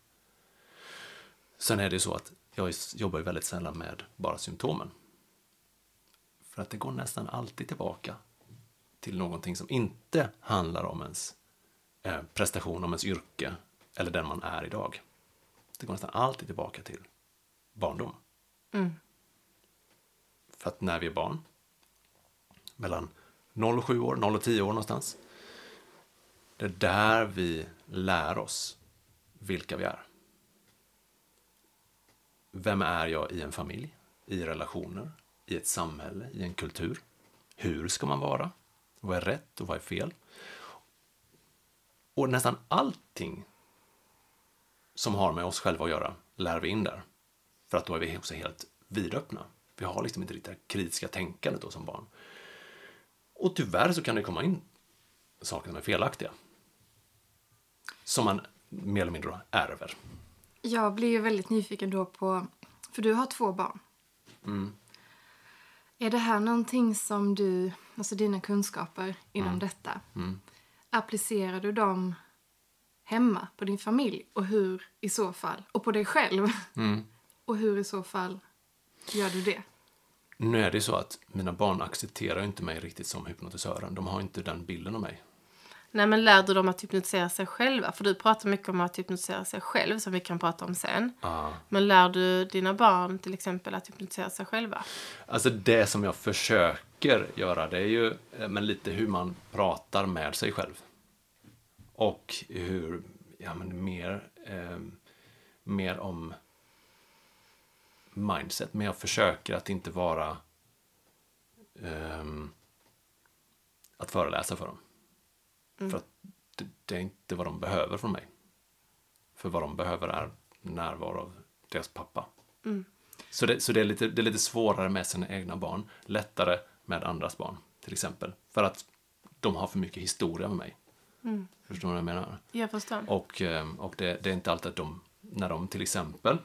Sen är det så att jag jobbar ju väldigt sällan med bara symptomen. För att det går nästan alltid tillbaka till någonting som inte handlar om ens eh, prestation, om ens yrke eller den man är idag. Det går nästan alltid tillbaka till barndom. Mm. För att när vi är barn, mellan 0 och 7 år, 0 och 10 år någonstans, det är där vi lär oss vilka vi är. Vem är jag i en familj, i relationer, i ett samhälle, i en kultur? Hur ska man vara? Vad är rätt och vad är fel? Och nästan allting som har med oss själva att göra lär vi in där. För att då är vi också helt vidöppna. Vi har liksom inte det kritiska tänkandet då som barn. Och tyvärr så kan det komma in saker som är felaktiga. Som man mer eller mindre ärver. Jag blir ju väldigt nyfiken då på, för du har två barn. Mm. Är det här någonting som du, alltså dina kunskaper inom detta, Mm. applicerar du dem hemma på din familj och hur i så fall, och på dig själv Mm. och hur i så fall gör du det? Nu är det så att mina barn accepterar inte mig riktigt som hypnotisören. De har inte den bilden av mig. Nej, men lär du dem att hypnotisera sig själva? För du pratar mycket om att hypnotisera sig själv, som vi kan prata om sen. Ah. Men lär du dina barn till exempel att hypnotisera sig själva? Alltså det som jag försöker göra, det är ju eh, men lite hur man pratar med sig själv. Och hur, ja men mer, eh, mer om mindset. Men jag försöker att inte vara ehm, att föreläsa för dem. För att det, det är inte vad de behöver från mig. För vad de behöver är närvaro av deras pappa. Så, det, så det, är lite, det är lite svårare med sina egna barn. Lättare med andras barn, till exempel. För att de har för mycket historia med mig. Förstår du vad jag menar? Jag förstår. Och, eh, och det, det är inte alltid att de, när de till exempel,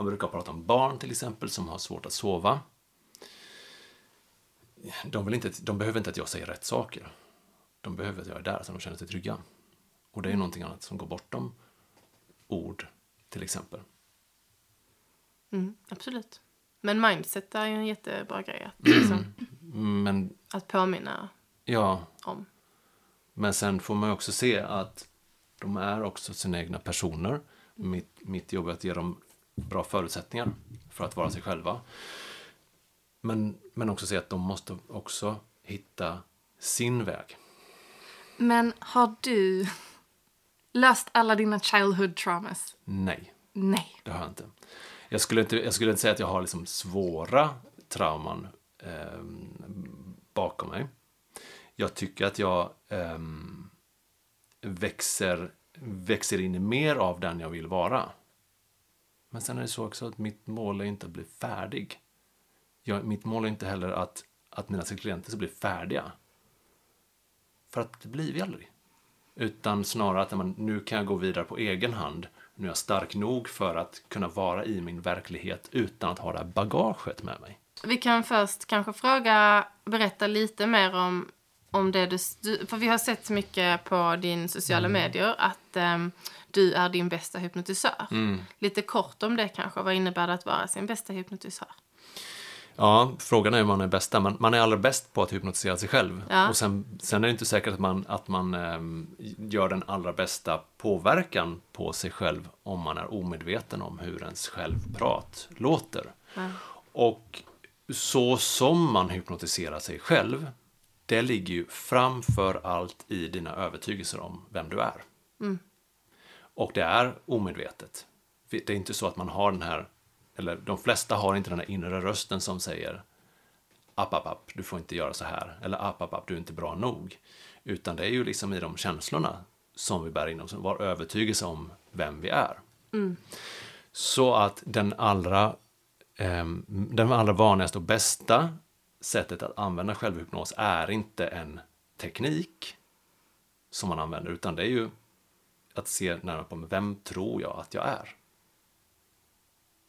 man brukar prata om barn till exempel som har svårt att sova. De, vill inte, de behöver inte att jag säger rätt saker. De behöver att jag är där så de känner sig trygga. Och det är ju någonting annat som går bortom ord, till exempel. Mm, absolut. Men mindset är ju en jättebra grej att, liksom, Men att påminna ja, om. Men sen får man ju också se att de är också sina egna personer. Mitt, mitt jobb är att ge dem bra förutsättningar för att vara sig själva. Men, men också se att de måste också hitta sin väg. Men har du löst alla dina childhood traumas? Nej, Nej. det har jag inte. Jag skulle inte, jag skulle inte säga att jag har liksom svåra trauman eh, bakom mig. Jag tycker att jag ehm, växer, växer in i mer av den jag vill vara. Men sen är det så också att mitt mål är inte att bli färdig. Jag, mitt mål är inte heller att, att mina klienter ska bli färdiga. För att det blir vi aldrig. Utan snarare att man, nu kan jag gå vidare på egen hand. Nu är jag stark nog för att kunna vara i min verklighet utan att ha det här bagaget med mig. Vi kan först kanske fråga, berätta lite mer om, om det du. För vi har sett mycket på din sociala medier att ehm, du är din bästa hypnotisör. Lite kort om det kanske. Vad innebär det att vara sin bästa hypnotisör? Ja, frågan är om man är bästa. Man, man är allra bäst på att hypnotisera sig själv. Ja. Och sen, sen är det inte säkert att man, att man ehm, gör den allra bästa påverkan på sig själv om man är omedveten om hur ens självprat låter. Och så som man hypnotiserar sig själv, det ligger ju framför allt i dina övertygelser om vem du är. Och det är omedvetet. Det är inte så att man har den här, eller de flesta har inte den här inre rösten som säger app, app, app, du får inte göra så här. Eller app, app, app, du är inte bra nog. Utan det är ju liksom i de känslorna som vi bär in oss, vår övertygelse om vem vi är. Så att den allra, ehm, den allra vanligaste och bästa sättet att använda självhypnos är inte en teknik som man använder, utan det är ju att se närmare på vem tror jag att jag är?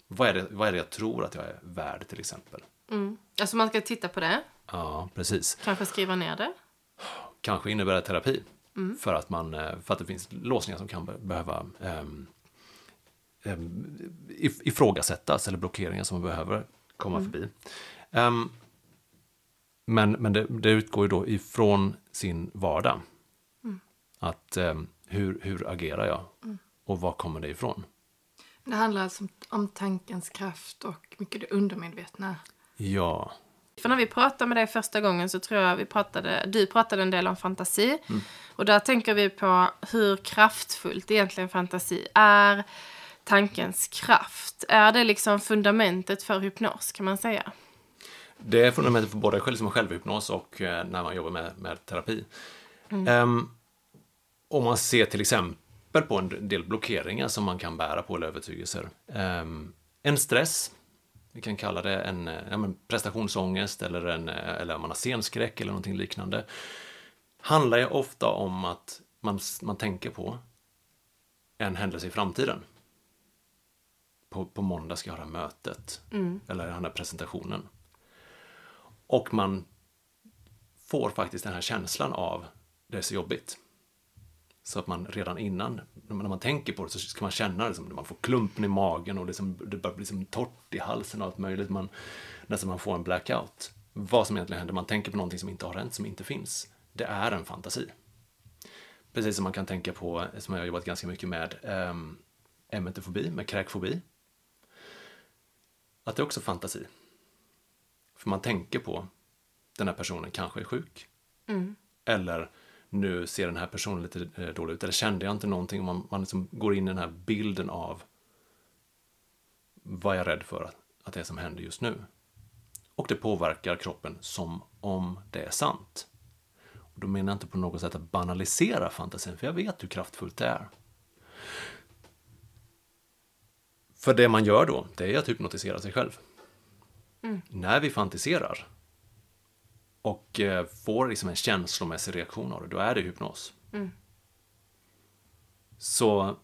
Vad är, det, vad är det jag tror att jag är värd till exempel? Mm. Alltså man ska titta på det, Ja, precis. kanske skriva ner det. Kanske innebär det terapi. För, att man, eh, för att det finns låsningar som kan be- behöva um, ifrågasättas eller blockeringar som man behöver komma förbi. Ehm, men men det, det utgår ju då ifrån sin vardag. Att ehm, hur, hur agerar jag? Och var kommer det ifrån? Det handlar alltså om, om tankens kraft och mycket det undermedvetna. Ja. För när vi pratade med dig första gången så tror jag vi pratade, du pratade en del om fantasi. Och där tänker vi på hur kraftfullt egentligen fantasi är. Tankens kraft. Är det liksom fundamentet för hypnos kan man säga? Det är fundamentet för både själv som självhypnos och eh, när man jobbar med, med terapi. Ehm, om man ser till exempel på en del blockeringar som man kan bära på eller övertygelser. Ehm, en stress, vi kan kalla det en eh, ja, prestationsångest eller, en, eh, eller man har scenskräck eller någonting liknande. Handlar ju ofta om att man, man tänker på en händelse i framtiden. På, på måndag ska jag ha det här mötet. Eller den här presentationen. Och man får faktiskt den här känslan av det är så jobbigt. Så att man redan innan, när man tänker på det, så ska man känna det som man får klumpen i magen och liksom, det börjar bli som torrt i halsen och allt möjligt. Man, nästan man får en blackout. Vad som egentligen händer, man tänker på någonting som inte har hänt, som inte finns. Det är en fantasi. Precis som man kan tänka på, som jag har jobbat ganska mycket med, ehm, um, emetofobi, med kräkfobi. Att det är också fantasi. För man tänker på den här personen kanske är sjuk. Eller nu ser den här personen lite eh, dålig ut. Eller kände jag inte någonting? Och man, man liksom går in i den här bilden av vad jag är rädd för att, att det är som händer just nu. Och det påverkar kroppen som om det är sant. Och då menar jag inte på något sätt att banalisera fantasin, för jag vet hur kraftfullt det är. För det man gör då, det är att hypnotisera sig själv. När vi fantiserar och eh, får liksom en känslomässig reaktion av det, då är det hypnos. Så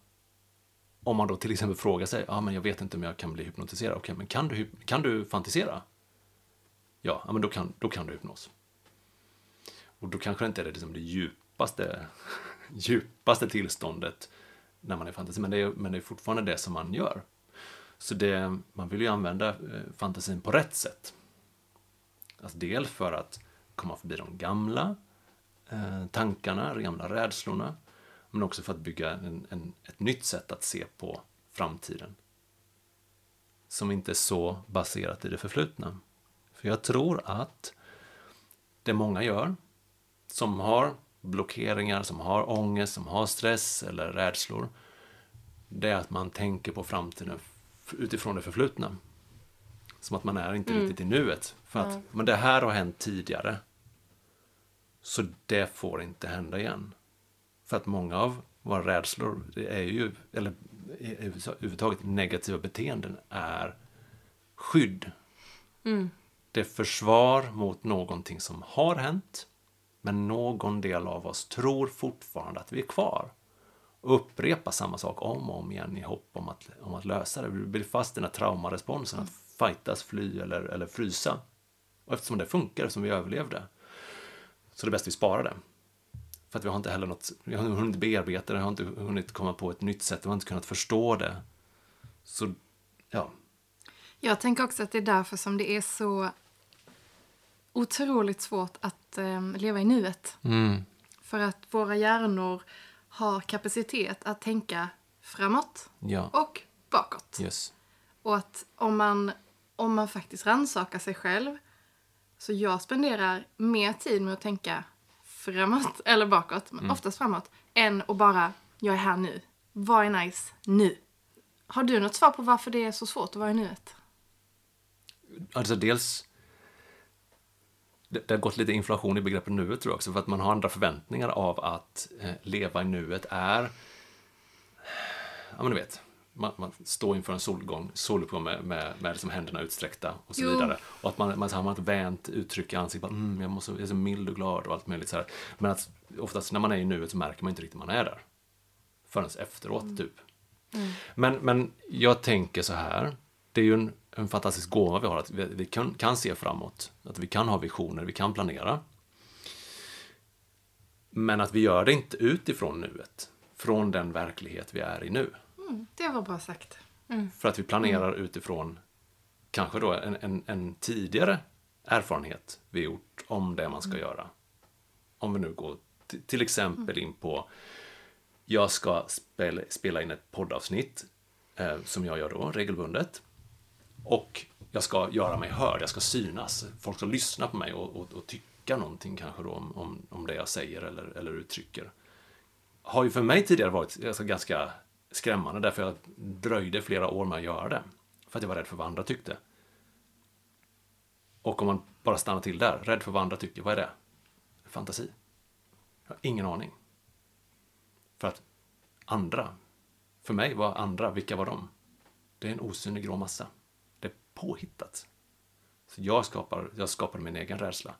om man då till exempel frågar sig, ja ah, men jag vet inte om jag kan bli hypnotiserad. Okej, men kan du, kan du fantisera? Ja, ja men då kan, då kan du hypnos. Och då kanske det inte är det, liksom det djupaste, djupaste tillståndet när man är fantasi, men det är, men det är fortfarande det som man gör. Så det, man vill ju använda eh, fantasin på rätt sätt. Alltså dels för att komma förbi de gamla eh, tankarna, de gamla rädslorna, men också för att bygga en, en, ett nytt sätt att se på framtiden. Som inte är så baserat i det förflutna. För jag tror att det många gör, som har blockeringar, som har ångest, som har stress eller rädslor, det är att man tänker på framtiden utifrån det förflutna. Som att man är inte riktigt i nuet. För att, men det här har hänt tidigare. Så det får inte hända igen. För att många av våra rädslor, det är ju, eller överhuvudtaget negativa beteenden, är skydd. Det är försvar mot någonting som har hänt, men någon del av oss tror fortfarande att vi är kvar. Upprepa samma sak om och om igen i hopp om att, om att lösa det. Vi blir fast i den här traumaresponsen, att fightas, fly eller, eller frysa. Och eftersom det funkar, eftersom vi överlevde, så är det bäst att vi sparar det. För att vi har inte heller något, vi har hunnit bearbeta det, vi har inte hunnit komma på ett nytt sätt, vi har inte kunnat förstå det. Så, ja. Jag tänker också att det är därför som det är så otroligt svårt att eh, leva i nuet. För att våra hjärnor har kapacitet att tänka framåt Ja, och bakåt. yes. Och att om man, om man faktiskt rannsakar sig själv så jag spenderar mer tid med att tänka framåt, eller bakåt, men oftast framåt, än att bara, jag är här nu. Vad är nice nu? Har du något svar på varför det är så svårt att vara i nuet? Alltså dels, det, det har gått lite inflation i begreppet nuet tror jag också, för att man har andra förväntningar av att eh, leva i nuet är, ja men du vet, man, man står inför en solgång, soluppgång med, med, med liksom händerna utsträckta och så Jo. vidare. Och att man, man, har ett vänt uttryck i ansiktet, bara, mm, jag, måste, jag är så mild och glad och allt möjligt så här. Men att oftast när man är i nuet så märker man inte riktigt man är där. Förrän efteråt, typ. Men, men jag tänker så här, det är ju en, en fantastisk gåva vi har, att vi, vi kan, kan se framåt, att vi kan ha visioner, vi kan planera. Men att vi gör det inte utifrån nuet, från den verklighet vi är i nu. Det var bra sagt. För att vi planerar utifrån kanske då en, en, en tidigare erfarenhet vi gjort om det man ska göra. Om vi nu går till exempel in på jag ska spela, spela in ett poddavsnitt eh, som jag gör då regelbundet. Och jag ska göra mig hörd, jag ska synas. Folk ska lyssna på mig och, och, och tycka någonting kanske då om, om, om det jag säger eller, eller uttrycker. Har ju för mig tidigare varit alltså, ganska skrämmande därför jag dröjde flera år med att göra det. För att jag var rädd för vad andra tyckte. Och om man bara stannar till där, rädd för vad andra tycker, vad är det? Fantasi. Jag har ingen aning. För att andra, för mig var andra, vilka var de? Det är en osynlig grå massa. Påhittat. Så jag skapar, jag skapar min egen rädsla.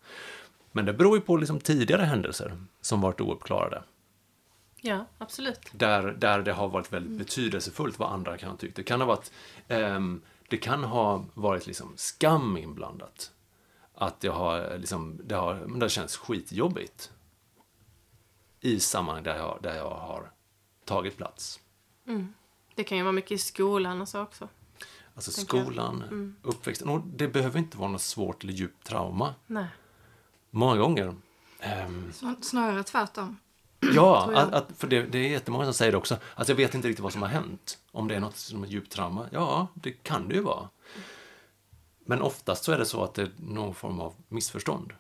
Men det beror ju på liksom tidigare händelser som varit ouppklarade. Ja, absolut. Där, där det har varit väldigt betydelsefullt vad andra kan ha tyckt. Det kan ha varit, ehm, det kan ha varit liksom skam inblandat. Att det har, liksom, det har, men det känns skitjobbigt. I sammanhang där jag, där jag har tagit plats. Det kan ju vara mycket i skolan och så också. Alltså skolan, uppväxten. Och det behöver inte vara något svårt eller djupt trauma. Nej. Många gånger. ehm, Snar- Snarare tvärtom. ja, att, att, för det, det är jättemånga som säger det också. Att jag vet inte riktigt vad som har hänt. Om det är något som är djupt trauma. Ja, det kan det ju vara. Men oftast så är det så att det är någon form av missförstånd.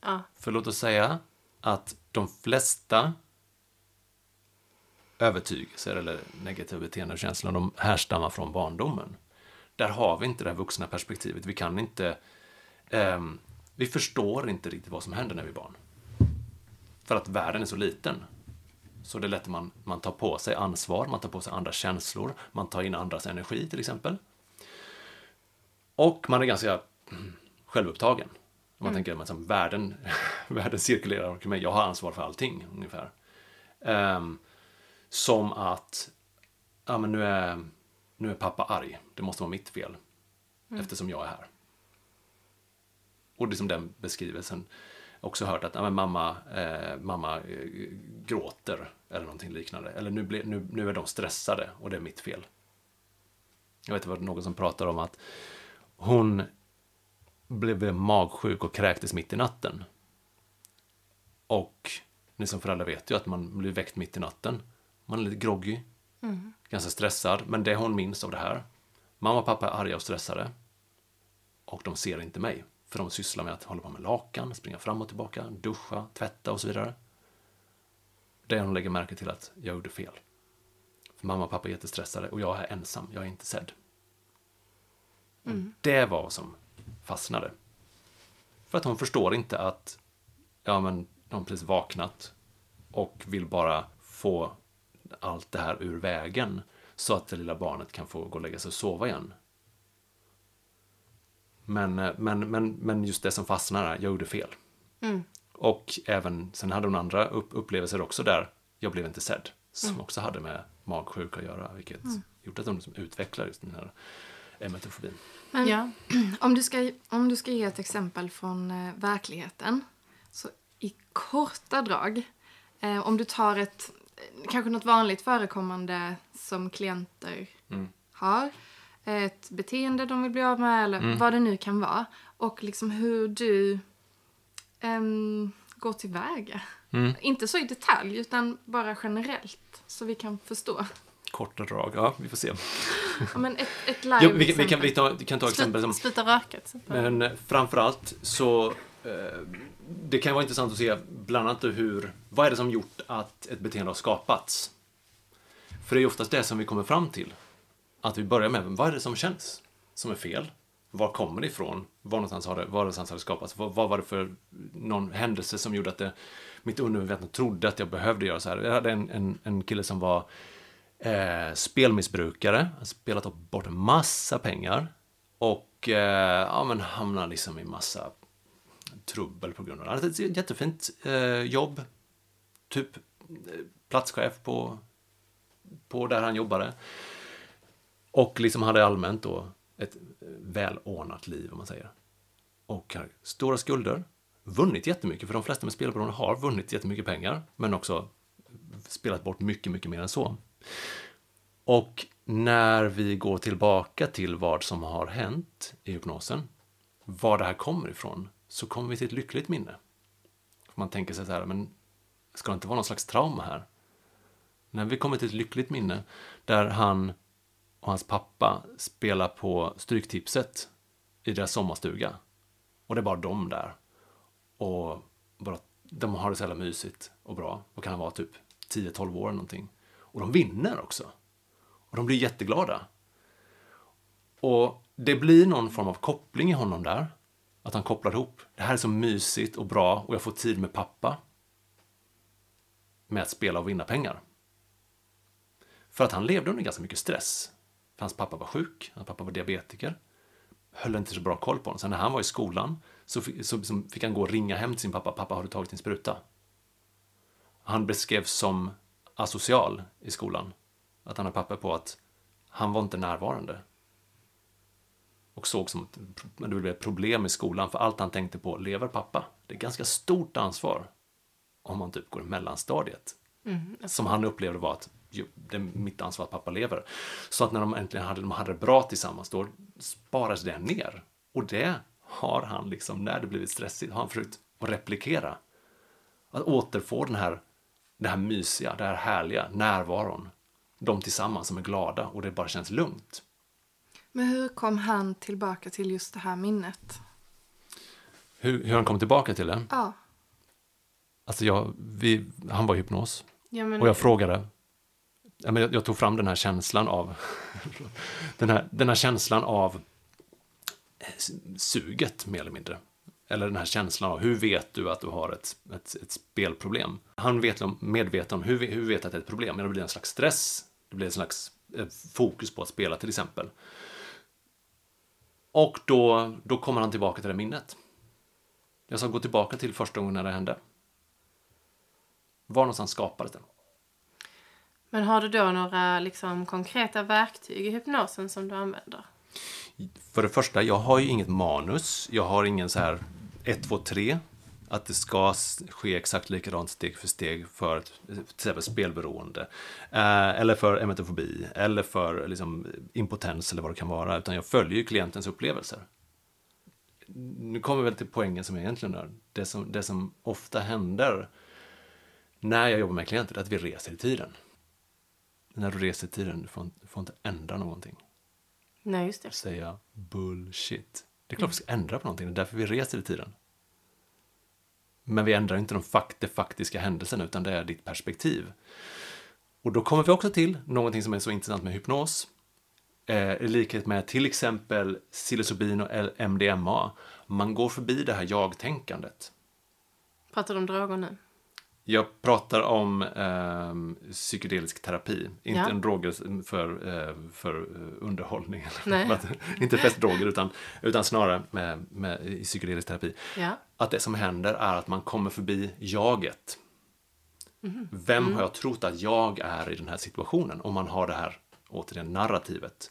Ja. För låt oss säga att de flesta övertygelser eller negativa beteendekänslor, de härstammar från barndomen. Där har vi inte det här vuxna perspektivet. Vi kan inte... ehm, vi förstår inte riktigt vad som händer när vi är barn. För att världen är så liten. Så det är lätt att man, man tar på sig ansvar, man tar på sig andra känslor, man tar in andras energi till exempel. Och man är ganska mm, självupptagen. Man tänker att världen, världen cirkulerar omkring mig, jag har ansvar för allting ungefär. Ehm, som att, ja men nu är, nu är pappa arg, det måste vara mitt fel. Eftersom jag är här. Och det är som den beskrivelsen. Också hört att ja, men mamma, eh, mamma eh, gråter eller någonting liknande. Eller nu, ble, nu, nu är de stressade och det är mitt fel. Jag vet det var någon som pratar om att hon blev magsjuk och kräktes mitt i natten. Och ni som föräldrar vet ju att man blir väckt mitt i natten. Man är lite groggy, ganska stressad. Men det hon minns av det här. Mamma och pappa är arga och stressade. Och de ser inte mig. För de sysslar med att hålla på med lakan, springa fram och tillbaka, duscha, tvätta och så vidare. Det hon lägger märke till att jag gjorde fel. För mamma och pappa är jättestressade och jag är ensam, jag är inte sedd. Och Det var vad som fastnade. För att hon förstår inte att ja, men, de har precis vaknat och vill bara få allt det här ur vägen så att det lilla barnet kan få gå och lägga sig och sova igen. Men, eh, men, men, men just det som fastnar är, jag gjorde fel. Och även, sen hade hon andra upp, upplevelser också där, jag blev inte sedd. Som också hade med magsjuka att göra, vilket gjort att de liksom utvecklar just den här emetofobin. Men Ja. om, du ska, om du ska ge ett exempel från eh, verkligheten, så i korta drag, eh, om du tar ett, kanske något vanligt förekommande som klienter har, ett beteende de vill bli av med eller vad det nu kan vara, och liksom hur du ehm, går tillväga. Inte så i detalj, utan bara generellt, så vi kan förstå. Korta drag, ja vi får se. Ja, men ett, ett live Jo, vi, kan- vi, kan, vi, ta, vi kan ta exempel som Sluta röka till exempel. Men framförallt så eh, det kan vara intressant att se bland annat hur, vad är det som gjort att ett beteende har skapats? För det är ju oftast det som vi kommer fram till. Att vi börjar med, vad är det som känns som är fel? Var kommer det ifrån? Var någonstans har det, var någonstans har det skapats? Vad, vad var det för någon händelse som gjorde att det, mitt undermedvetna trodde att jag behövde göra så här? Jag hade en, en, en kille som var eh, spelmissbrukare, spelat bort en massa pengar och eh, ja, men hamnade liksom i massa trubbel på grund av det. Han hade ett jättefint eh, jobb, typ eh, platschef på, på där han jobbade. Och liksom hade allmänt då ett eh, välordnat liv, om man säger. Och har stora skulder, vunnit jättemycket, för de flesta med spelberoende har vunnit jättemycket pengar, men också spelat bort mycket, mycket mer än så. Och när vi går tillbaka till vad som har hänt i hypnosen, var det här kommer ifrån, så kommer vi till ett lyckligt minne. Man tänker sig så här, men ska det inte vara någon slags trauma här? När vi kommer till ett lyckligt minne där han och hans pappa spelar på Stryktipset i deras sommarstuga. Och det är bara de där. Och bara, de har det så jävla mysigt och bra. Och kan vara typ 10-12 år eller någonting. Och de vinner också. Och de blir jätteglada. Och det blir någon form av koppling i honom där. Att han kopplar ihop. Det här är så mysigt och bra och jag får tid med pappa. Med att spela och vinna pengar. För att han levde under ganska mycket stress. För hans pappa var sjuk, hans pappa var diabetiker. Höll inte så bra koll på honom. Sen när han var i skolan så fick, så, så fick han gå och ringa hem till sin pappa. Pappa, har du tagit din spruta? Han beskrevs som asocial i skolan. Att han har papper på att han var inte närvarande. Och såg som att det blev ett problem i skolan för allt han tänkte på, lever pappa? Det är ganska stort ansvar om man typ går i mellanstadiet. Mm, Som han upplevde var att det är mitt ansvar att pappa lever. Så att när de äntligen hade, de hade det bra tillsammans, då sparades det ner. Och det har han liksom, när det blivit stressigt, har han försökt att replikera. Att återfå den här, det här mysiga, det här härliga, närvaron. De tillsammans som är glada och det bara känns lugnt. Men hur kom han tillbaka till just det här minnet? Hur, hur han kom tillbaka till det? Ja. Alltså jag, vi, han var i hypnos. Ja, men, Och jag frågade, ja, men jag, jag tog fram den här känslan av, den här, den här känslan av suget mer eller mindre. Eller den här känslan av hur vet du att du har ett, ett, ett spelproblem? Han vet om, medveten om hur, hur vet att det är ett problem? Men det blir en slags stress, det blir en slags eh, fokus på att spela till exempel. Och då, då kommer han tillbaka till det minnet. Jag ska gå tillbaka till första gången när det hände. Var någonstans skapades den? men har du då några liksom, konkreta verktyg i hypnosen som du använder? För det första, jag har ju inget manus. Jag har ingen så här 1, 2, 3. Att det ska ske exakt likadant steg för steg för till exempel spelberoende. Eh, eller för emetofobi. Eller för liksom, impotens eller vad det kan vara. Utan jag följer ju klientens upplevelser. Nu kommer vi väl till poängen som egentligen är det som, det som ofta händer när jag jobbar med klienter, är att vi reser i tiden. När du reser i tiden, du får, du får inte ändra någonting Nej, just det. säga bullshit. Det är klart vi ska ändra på någonting, det är därför vi reser i tiden. Men vi ändrar inte de fakt de faktiska händelserna, utan det är ditt perspektiv. Och då kommer vi också till någonting som är så intressant med hypnos. Eh, I likhet med till exempel psilocybin och MDMA. Man går förbi det här jag-tänkandet. Pratar du om droger nu? Jag pratar om ehm, psykedelisk terapi, inte Ja. en droger för, eh, för eh, underhållning. Inte festdroger, utan, utan snarare med, med, i psykedelisk terapi. Ja. Att det som händer är att man kommer förbi jaget. Vem har jag trott att jag är i den här situationen? Om man har det här, återigen, narrativet.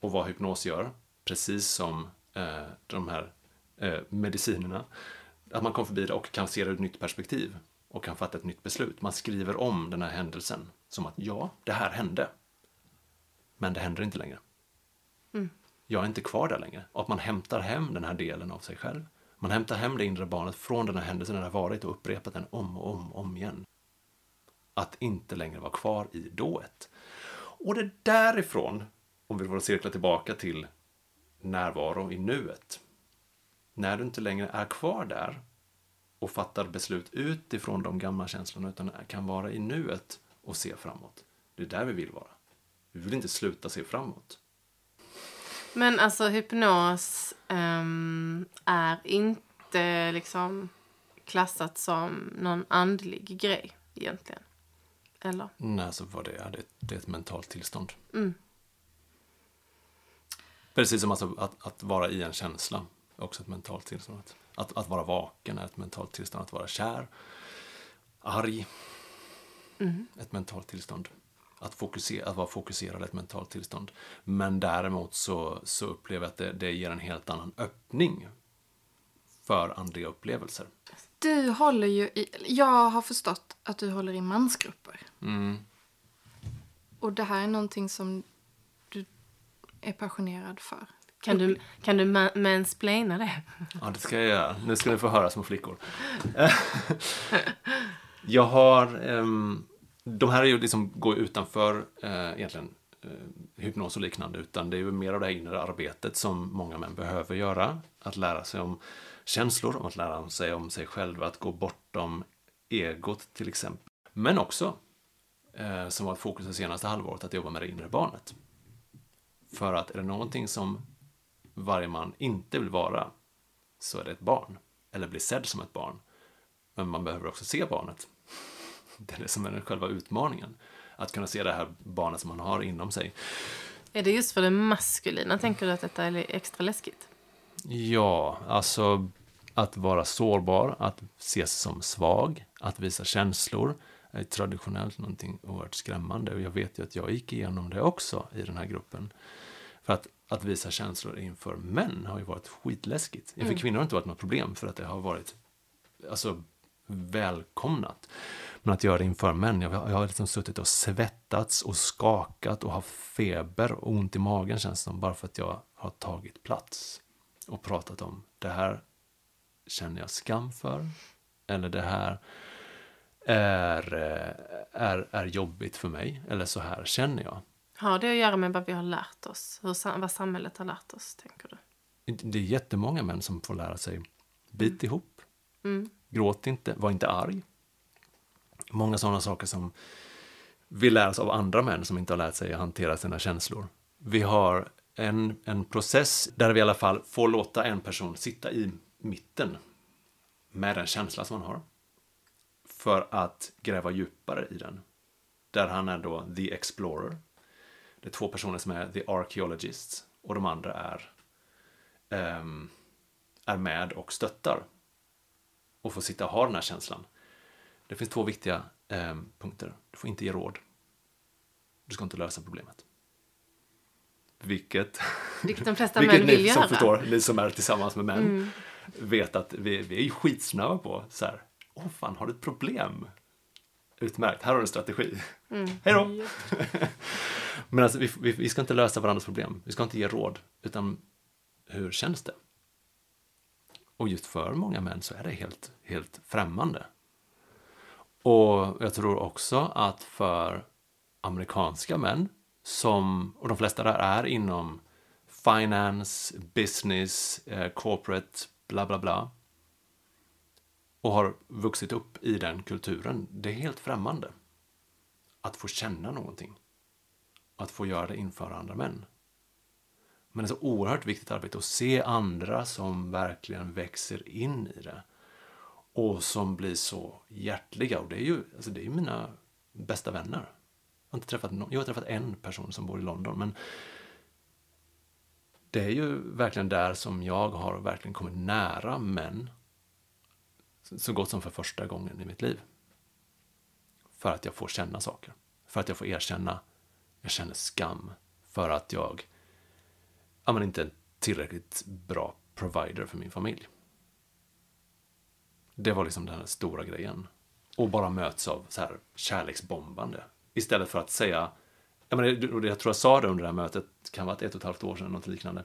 Och vad hypnos gör, precis som eh, de här eh, medicinerna, att man kommer förbi det och kan se det ur ett nytt perspektiv och kan fatta ett nytt beslut. Man skriver om den här händelsen som att ja, det här hände. Men det händer inte längre. Jag är inte kvar där längre. Och att man hämtar hem den här delen av sig själv. Man hämtar hem det inre barnet från den här händelsen den har varit och upprepat den om och om och om igen. Att inte längre vara kvar i dået. Och det är därifrån, om vi får cirkla tillbaka till närvaro i nuet. När du inte längre är kvar där och fattar beslut utifrån de gamla känslorna utan kan vara i nuet och se framåt. Det är där vi vill vara. Vi vill inte sluta se framåt. Men alltså hypnos ehm, är inte liksom klassat som någon andlig grej egentligen. Eller? Nej, alltså vad det är, det, det är ett mentalt tillstånd. Mm. Precis som alltså att, att vara i en känsla också ett mentalt tillstånd. Att, att, vara vaken är ett mentalt tillstånd. Att vara kär, arg, ett mentalt tillstånd. Att, fokusera, att vara fokuserad är ett mentalt tillstånd. Men däremot så, så upplever jag att det, det ger en helt annan öppning för andliga upplevelser. Du håller ju i... Jag har förstått att du håller i mansgrupper. Mm. Och det här är någonting som du är passionerad för. Kan du, kan du ma- mansplaina det? Ja, det ska jag göra. Nu ska ni få höra små flickor. jag har... Um, de här är ju liksom, går utanför uh, egentligen uh, hypnos och liknande, utan det är ju mer av det här inre arbetet som många män behöver göra. Att lära sig om känslor, om att lära sig om sig själva, att gå bortom egot till exempel. Men också, uh, som var ett fokus det senaste halvåret, att jobba med det inre barnet. För att är det någonting som varje man inte vill vara, så är det ett barn. Eller bli sedd som ett barn. Men man behöver också se barnet. Det är det som är själva utmaningen. Att kunna se det här barnet som man har inom sig. Är det just för det maskulina, tänker du att detta är extra läskigt? Ja, alltså att vara sårbar, att ses som svag, att visa känslor är traditionellt någonting oerhört skrämmande. Och jag vet ju att jag gick igenom det också i den här gruppen. För att, att visa känslor inför män har ju varit skitläskigt. Inför mm. kvinnor har det inte varit något problem för att det har varit alltså, välkomnat. Men att göra det inför män, jag, jag har liksom suttit och svettats och skakat och haft feber och ont i magen känns det som, bara för att jag har tagit plats och pratat om det här känner jag skam för. Eller det här är, eh, är, är jobbigt för mig. Eller så här känner jag. Har det att göra med vad vi har lärt oss? Hur, vad samhället har lärt oss, tänker du? Det är jättemånga män som får lära sig bit mm. ihop. Mm. Gråt inte, var inte arg. Många sådana saker som vi lär oss av andra män som inte har lärt sig att hantera sina känslor. Vi har en, en process där vi i alla fall får låta en person sitta i mitten med den känsla som han har. För att gräva djupare i den. Där han är då the explorer. Det är två personer som är the archaeologists och de andra är, um, är med och stöttar. Och får sitta och ha den här känslan. Det finns två viktiga um, punkter. Du får inte ge råd. Du ska inte lösa problemet. Vilket, vilket de flesta vilket män vill ni göra. Som förstår, ni som är tillsammans med män. Mm vet att vi, vi är ju skitsnabba på så här, åh fan, har du ett problem? Utmärkt, här har du en strategi. Mm. Hej då! Men alltså, vi, vi, vi, ska inte lösa varandras problem, vi ska inte ge råd, utan hur känns det? Och just för många män så är det helt, helt främmande. Och jag tror också att för amerikanska män, som, och de flesta där är inom finance, business, eh, corporate, bla bla bla. Och har vuxit upp i den kulturen. Det är helt främmande. Att få känna någonting. Att få göra det inför andra män. Men det är så oerhört viktigt arbete att se andra som verkligen växer in i det. Och som blir så hjärtliga. Och det är ju, alltså det är mina bästa vänner. Jag har, inte träffat någon, jag har träffat en person som bor i London. Men det är ju verkligen där som jag har verkligen kommit nära män så gott som för första gången i mitt liv. För att jag får känna saker. För att jag får erkänna, jag känner skam för att jag ja, men inte är en tillräckligt bra provider för min familj. Det var liksom den här stora grejen. Och bara möts av så här kärleksbombande. Istället för att säga jag, menar, och jag tror jag sa det under det här mötet, kan vara ett, ett och ett halvt år sedan, något liknande.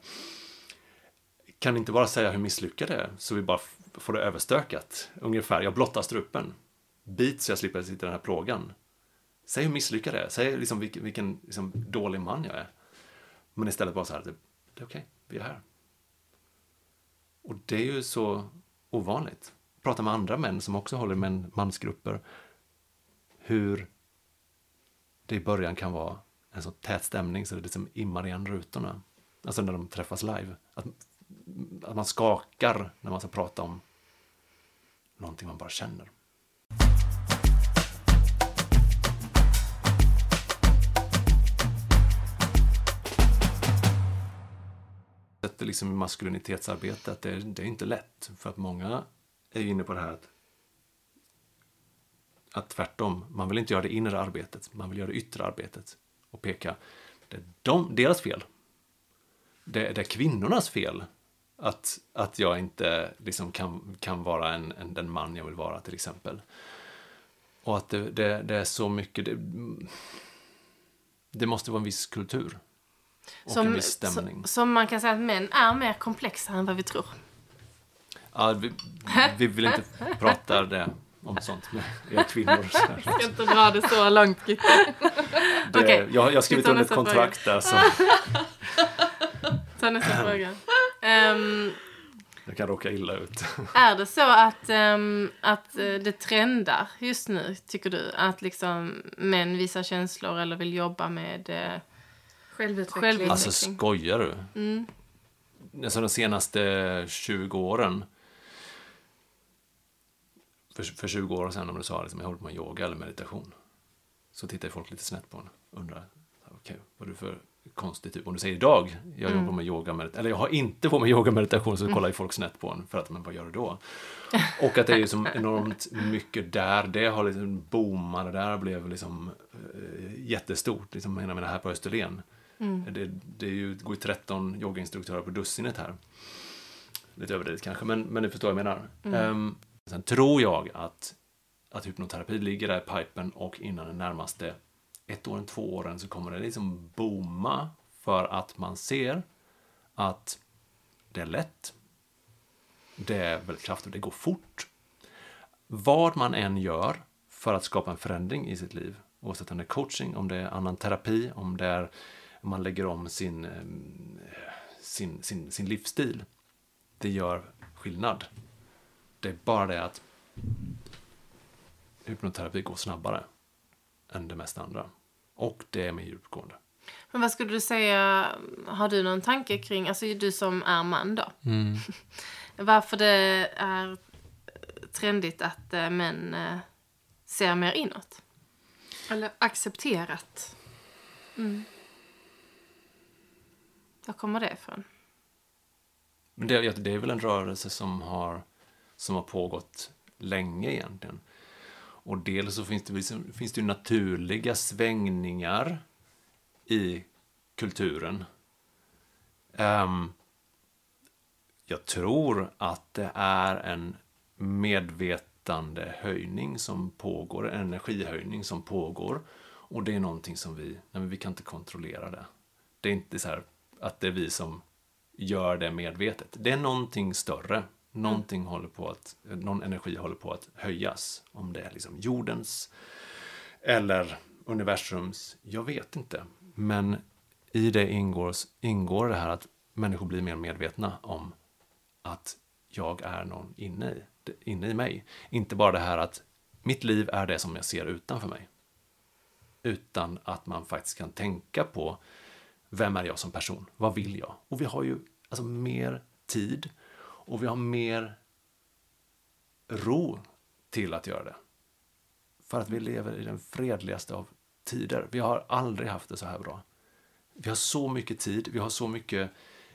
Kan inte bara säga hur misslyckad det är, så vi bara får det överstökat. Ungefär, jag blottar strupen. Bit så jag slipper sitta i den här plågan. Säg hur misslyckad jag är, säg liksom vilken, vilken liksom, dålig man jag är. Men istället bara så här, det, det är okej, okay, vi är här. Och det är ju så ovanligt. Prata med andra män som också håller med mansgrupper. Hur det i början kan vara en så tät stämning så det liksom immar igen rutorna. Alltså när de träffas live. Att, att man skakar när man ska prata om någonting man bara känner. sätter liksom maskulinitetsarbetet, det, det är inte lätt. För att många är inne på det här att, att tvärtom, man vill inte göra det inre arbetet, man vill göra det yttre arbetet och peka. Det är de, deras fel. Det, det är kvinnornas fel att, att jag inte liksom kan, kan vara en, en, den man jag vill vara till exempel. Och att det, det, det är så mycket, det, det, måste vara en viss kultur. Och som, en viss stämning. Som, man kan säga att män är mer komplexa än vad vi tror. Ja, vi, vi vill inte prata det om sånt med er kvinnor. Så. Jag ska inte dra det så långt. Det, Okej, jag, jag har skrivit under ett kontrakt där så Ta nästa fråga. Ehm, jag kan råka illa ut. är det så att, ehm, att eh, det trendar just nu, tycker du? Att liksom män visar känslor eller vill jobba med... eh, Självutveckling. Självutveckling. Alltså skojar du? Mm. Alltså de senaste 20 åren. För, för 20 år sedan om du sa liksom, jag håller på med yoga eller meditation. Så tittar folk lite snett på en. Undrar, okej, vad är du för konstig typ? Om du säger idag, jag jobbar med yoga meditation, eller jag har inte på med yoga meditation, så kollar ju folk snett på en för att, men vad gör du då? Och att det är ju som enormt mycket där, det har liksom boomat, det där blev liksom eh, jättestort, liksom, jag menar här på Österlen. Det, det är ju, går ju 13 yogainstruktörer på dussinet här. Lite överdrivet kanske, men, men ni förstår vad jag menar. Ehm, sen tror jag att, att hypnoterapi ligger där i pipen och innan de närmaste ett åren, två åren så kommer det liksom booma för att man ser att det är lätt. Det är väldigt kraftigt, det går fort. Vad man än gör för att skapa en förändring i sitt liv, oavsett om det är coaching, om det är annan terapi, om det är om man lägger om sin, eh, sin, sin, sin livsstil, det gör skillnad. Det är bara det att hypnoterapi går snabbare än det mesta andra. Och det är mer djupgående. Men vad skulle du säga, har du någon tanke kring, alltså du som är man då, varför det är trendigt att eh, män eh, ser mer inåt? Eller accepterat. Var kommer det ifrån? Det, det är väl en rörelse som har, som har pågått länge egentligen. Och dels så finns det, liksom- finns det ju naturliga svängningar i kulturen. Um, jag tror att det är en medvetande höjning som pågår, en energihöjning som pågår. Och det är någonting som vi, nej men vi kan inte kontrollera det. Det är inte så här att det är vi som gör det medvetet. Det är någonting större. Någonting håller på att, någon energi håller på att höjas. Om det är liksom jordens eller universums, jag vet inte. Men i det ingår, ingår det här att människor blir mer medvetna om att jag är någon inne i, inne i mig. Inte bara det här att mitt liv är det som jag ser utanför mig. Utan att man faktiskt kan tänka på vem är jag som person? Vad vill jag? Och vi har ju alltså mer tid och vi har mer ro till att göra det. För att vi lever i den fredligaste av tider. Vi har aldrig haft det så här bra. Vi har så mycket tid, vi har så mycket,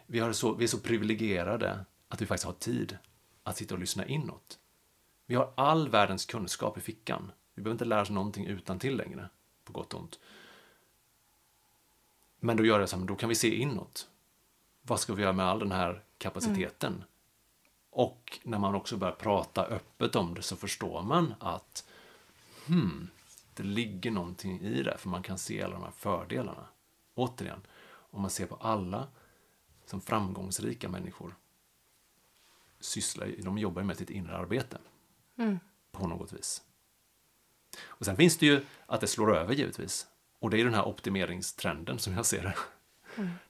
vi, har så, vi är så privilegierade att vi faktiskt har tid att sitta och lyssna inåt. Vi har all världens kunskap i fickan. Vi behöver inte lära oss någonting utan till längre, på gott och ont. Men då gör det så här, men då kan vi se inåt. Vad ska vi göra med all den här kapaciteten? Och när man också börjar prata öppet om det så förstår man att hmm, det ligger någonting i det, för man kan se alla de här fördelarna. Återigen, om man ser på alla som framgångsrika människor sysslar, de jobbar ju med sitt inre arbete på något vis. Och sen finns det ju att det slår över givetvis. Och det är den här optimeringstrenden som jag ser det.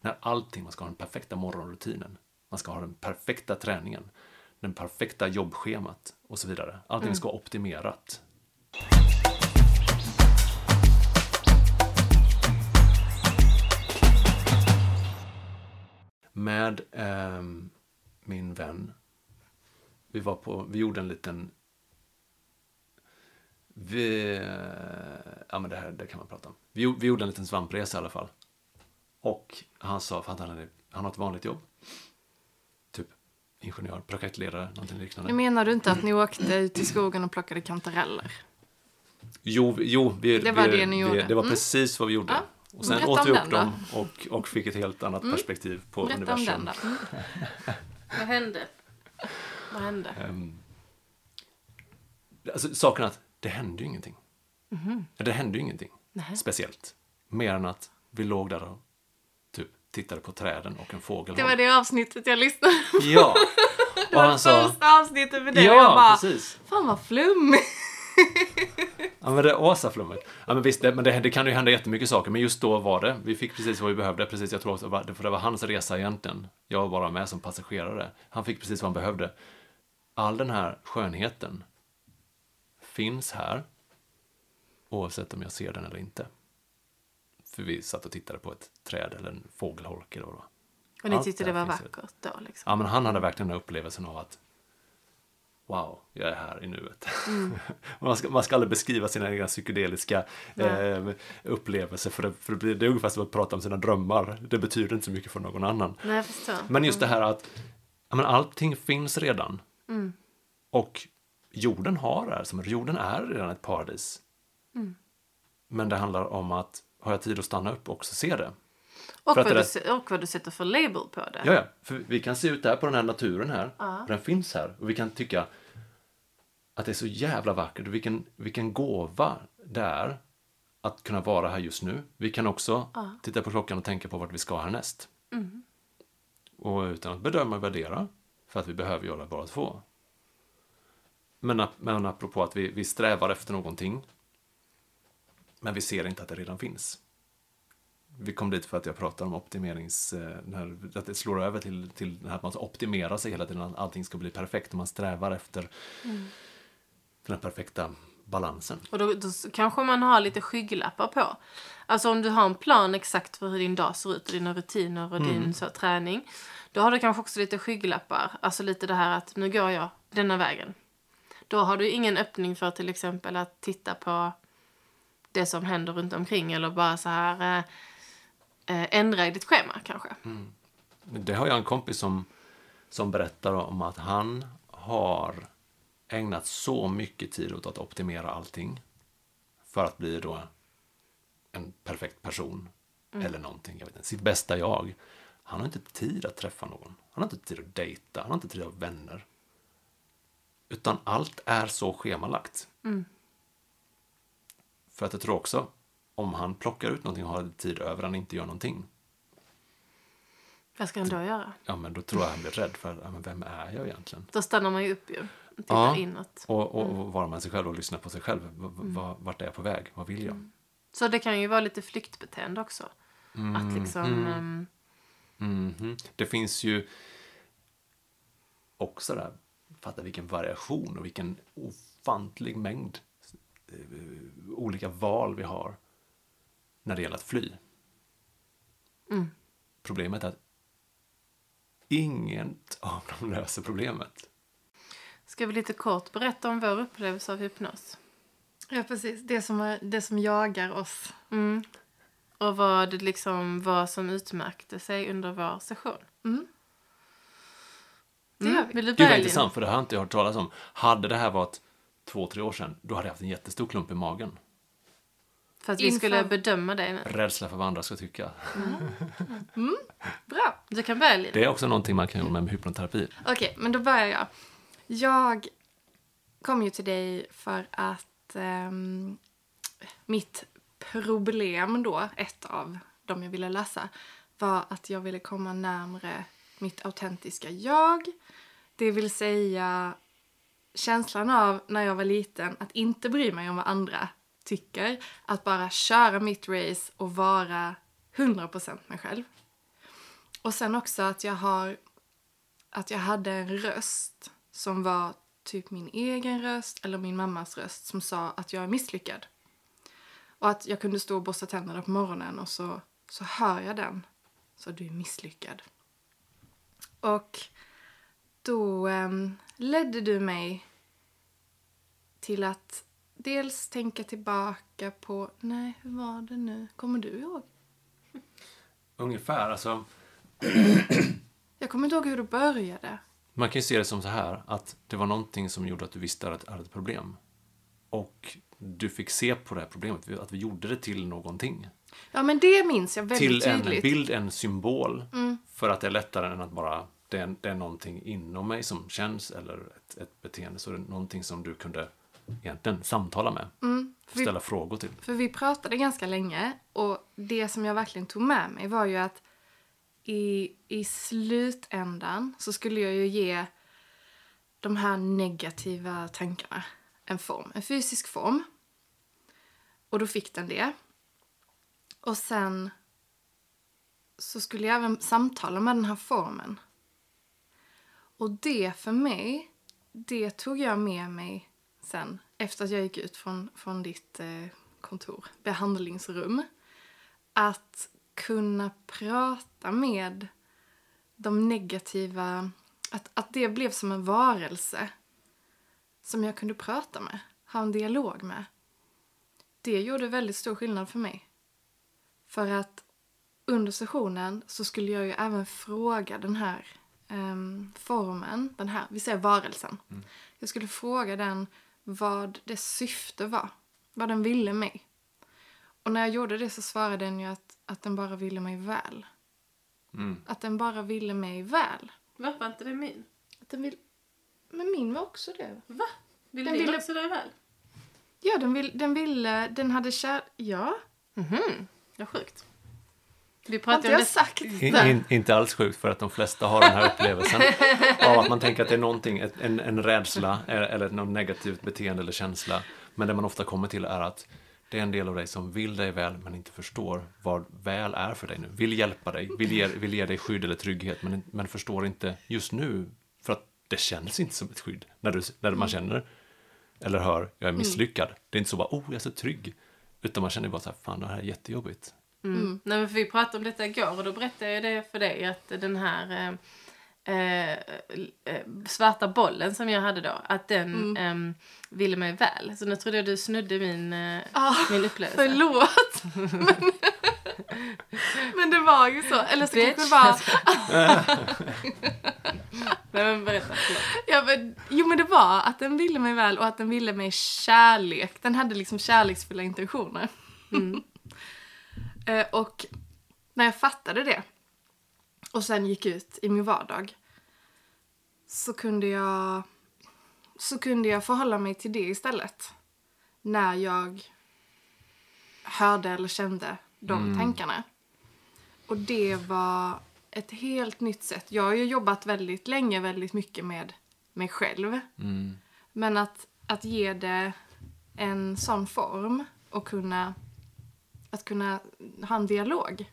När allting, man ska ha den perfekta morgonrutinen. Man ska ha den perfekta träningen. Den perfekta jobbschemat och så vidare. Allting ska vara optimerat. Med ehm, min vän. Vi var på, vi gjorde en liten vi, ja men det här det kan man prata om. Vi, vi gjorde en liten svampresa i alla fall. Och han sa, för att han, hade, han har ett vanligt jobb. Ingenjör, projektledare, någonting Nu liknande. menar du inte att ni åkte ut i skogen och plockade kantareller? Jo, jo vi, Det var vi, det ni vi, gjorde. Det var Mm. precis vad vi gjorde. Ja. Och sen Berätta åt om vi upp dem och, och fick ett helt annat perspektiv på Berätta om universum. den då. Mm. Vad hände? Vad hände? Ehm, alltså, saken är att det hände ju ingenting. Det hände ju ingenting Nej. speciellt. Mer än att vi låg där och tittade på träden och en fågel. Det var det avsnittet jag lyssnade på. Ja! Och han sa... Första avsnittet med dig och jag Ja, bara, precis. fan vad flummigt. Ja men det är asaflummigt. Ja men visst, det, men det, det kan ju hända jättemycket saker. Men just då var det. Vi fick precis vad vi behövde. Precis, jag tror också, var- för det var hans resa egentligen. Jag var bara med som passagerare. Han fick precis vad han behövde. All den här skönheten finns här. Oavsett om jag ser den eller inte. För vi satt och tittade på ett träd eller en fågelholk eller vad det var. Och ni Allt tyckte det var vackert då liksom. Ja, men han hade verkligen den här upplevelsen av att Wow, jag är här i nuet. man, ska, man ska aldrig beskriva sina egna psykedeliska eh, upplevelser för, det, för det, blir, det är ungefär som att prata om sina drömmar. Det betyder inte så mycket för någon annan. Nej. Men just det här att ja, men allting finns redan. Mm. Och jorden har det här, som jorden är redan ett paradis. Mm. Men det handlar om att har jag tid att stanna upp och också se det? Och vad, det du, och vad du sätter för label på det. Ja, ja, för vi kan se ut där på den här naturen här. Och den finns här. Och vi kan tycka att det är så jävla vackert. Vilken, vilken gåva det är att kunna vara här just nu. Vi kan också Ja. titta på klockan och tänka på vart vi ska härnäst. Mm. Och utan att bedöma och värdera. För att vi behöver göra bara två. Men, men apropå att vi, vi strävar efter någonting. Men vi ser inte att det redan finns. Vi kom dit för att jag pratar om optimerings... eh, När, att det slår över till, till det här att man ska optimera sig hela tiden. Att allting ska bli perfekt och man strävar efter den här perfekta balansen. Och då, då kanske man har lite skygglappar på. Alltså om du har en plan exakt för hur din dag ser ut och dina rutiner och din så, träning. Då har du kanske också lite skygglappar. Alltså lite det här att nu går jag denna vägen. Då har du ingen öppning för till exempel att titta på det som händer runt omkring eller bara så här eh, eh, ändra i ditt schema kanske. Det har jag en kompis som, som berättar om att han har ägnat så mycket tid åt att optimera allting för att bli då en perfekt person eller någonting, jag vet inte, sitt bästa jag. Han har inte tid att träffa någon. Han har inte tid att dejta, han har inte tid att ha vänner. Utan allt är så schemalagt. För att jag tror också, om han plockar ut någonting och har tid över han inte gör någonting, Vad ska han då göra? ja men då tror jag han blir rädd för, ja, men vem är jag egentligen? Då stannar man ju upp ju. Tittar Ja. inåt. Och, och, och vara med sig själv och lyssna på sig själv. Va- Vart är jag på väg? Vad vill jag? Så det kan ju vara lite flyktbeteende också. Att liksom... ehm, Mhm. Det finns ju också där, fatta vilken variation och vilken ofantlig mängd olika val vi har när det gäller att fly. Mm. Problemet är att inget av dem löser problemet. Ska vi lite kort berätta om vår upplevelse av hypnos? Ja, precis. Det som, är, det som jagar oss. Mm. Och vad det liksom var som utmärkte sig under vår session. Mm. Det Mm. gör vi. Vill du Det var börja Linn? intressant, för det har jag inte hört talas om. Hade det här varit två, tre år sedan, då hade jag haft en jättestor klump i magen. För att vi Inför- skulle bedöma dig nu. Rädsla för vad andra ska tycka. Bra. Du kan börja Linn. Det är också någonting man kan göra med hypnoterapi. Okej, men då börjar jag. Jag kom ju till dig för att ehm, mitt problem då, ett av de jag ville lösa, var att jag ville komma närmre mitt autentiska jag. Det vill säga känslan av när jag var liten att inte bry mig om vad andra tycker. Att bara köra mitt race och vara 100% mig själv. Och sen också att jag har att jag hade en röst som var typ min egen röst eller min mammas röst som sa att jag är misslyckad. Och att jag kunde stå och borsta tänderna på morgonen och så, så hör jag den. Så du är misslyckad. Och då em, ledde du mig till att dels tänka tillbaka på, nej hur var det nu? Kommer du ihåg? Ungefär, alltså. Jag kommer inte ihåg hur det började. Man kan ju se det som så här, att det var någonting som gjorde att du visste att du hade ett problem. Och du fick se på det här problemet, att vi gjorde det till någonting. Ja men det minns jag väldigt till en tydligt. bild, en symbol. Mm. För att det är lättare än att bara, det är, det är någonting inom mig som känns, eller ett, ett beteende. Så det är någonting som du kunde egentligen samtala med. Mm. Ställa frågor till. För vi pratade ganska länge och det som jag verkligen tog med mig var ju att i, i slutändan så skulle jag ju ge de här negativa tankarna en form, en fysisk form. Och då fick den det. Och sen så skulle jag även samtala med den här formen. Och det för mig, det tog jag med mig sen efter att jag gick ut från, från ditt eh, kontor, behandlingsrum. Att kunna prata med de negativa, att, att det blev som en varelse som jag kunde prata med, ha en dialog med. Det gjorde väldigt stor skillnad för mig. För att under sessionen så skulle jag ju även fråga den här um, formen, den här, vi säger varelsen. Mm. Jag skulle fråga den vad dess syfte var, vad den ville mig. Och när jag gjorde det så svarade den ju att, att den bara ville mig väl. Mm. Att den bara ville mig väl. Varför var inte det min? Att den vill... Men min var också det. Va? Ville den din ville... också dig väl? Ja, den, vill, den ville... Den hade kär... Ja. Mhm. Ja, sjukt. Vi pratar om det. sagt in, in, Inte alls sjukt för att de flesta har den här upplevelsen av att man tänker att det är någonting, en, en rädsla eller något negativt beteende eller känsla. Men det man ofta kommer till är att det är en del av dig som vill dig väl men inte förstår vad väl är för dig nu. Vill hjälpa dig, vill ge, vill ge dig skydd eller trygghet men, men förstår inte just nu för att det känns inte som ett skydd när, du, när man känner eller hör jag är misslyckad. Det är inte så bara oh jag är så trygg. Utan man känner bara så här fan det här är jättejobbigt. Mm. Mm. Nej, för vi pratade om detta igår och då berättade jag det för dig att den här eh, eh, eh svarta bollen som jag hade då, att den mm. eh, ville mig väl. Så nu trodde jag du snudde min, ah, min upplevelse. Förlåt! men, men det var ju så. Eller så kanske det var... Nej men berätta, ja, men, Jo men det var att den ville mig väl och att den ville mig kärlek. Den hade liksom kärleksfulla intentioner. Mm. Eh, och när jag fattade det och sen gick ut i min vardag så kunde jag så kunde jag förhålla mig till det istället. När jag hörde eller kände de mm. tankarna. Och det var ett helt nytt sätt. Jag har ju jobbat väldigt länge, väldigt mycket med mig själv. Mm. Men att, att ge det en sån form och kunna att kunna ha en dialog.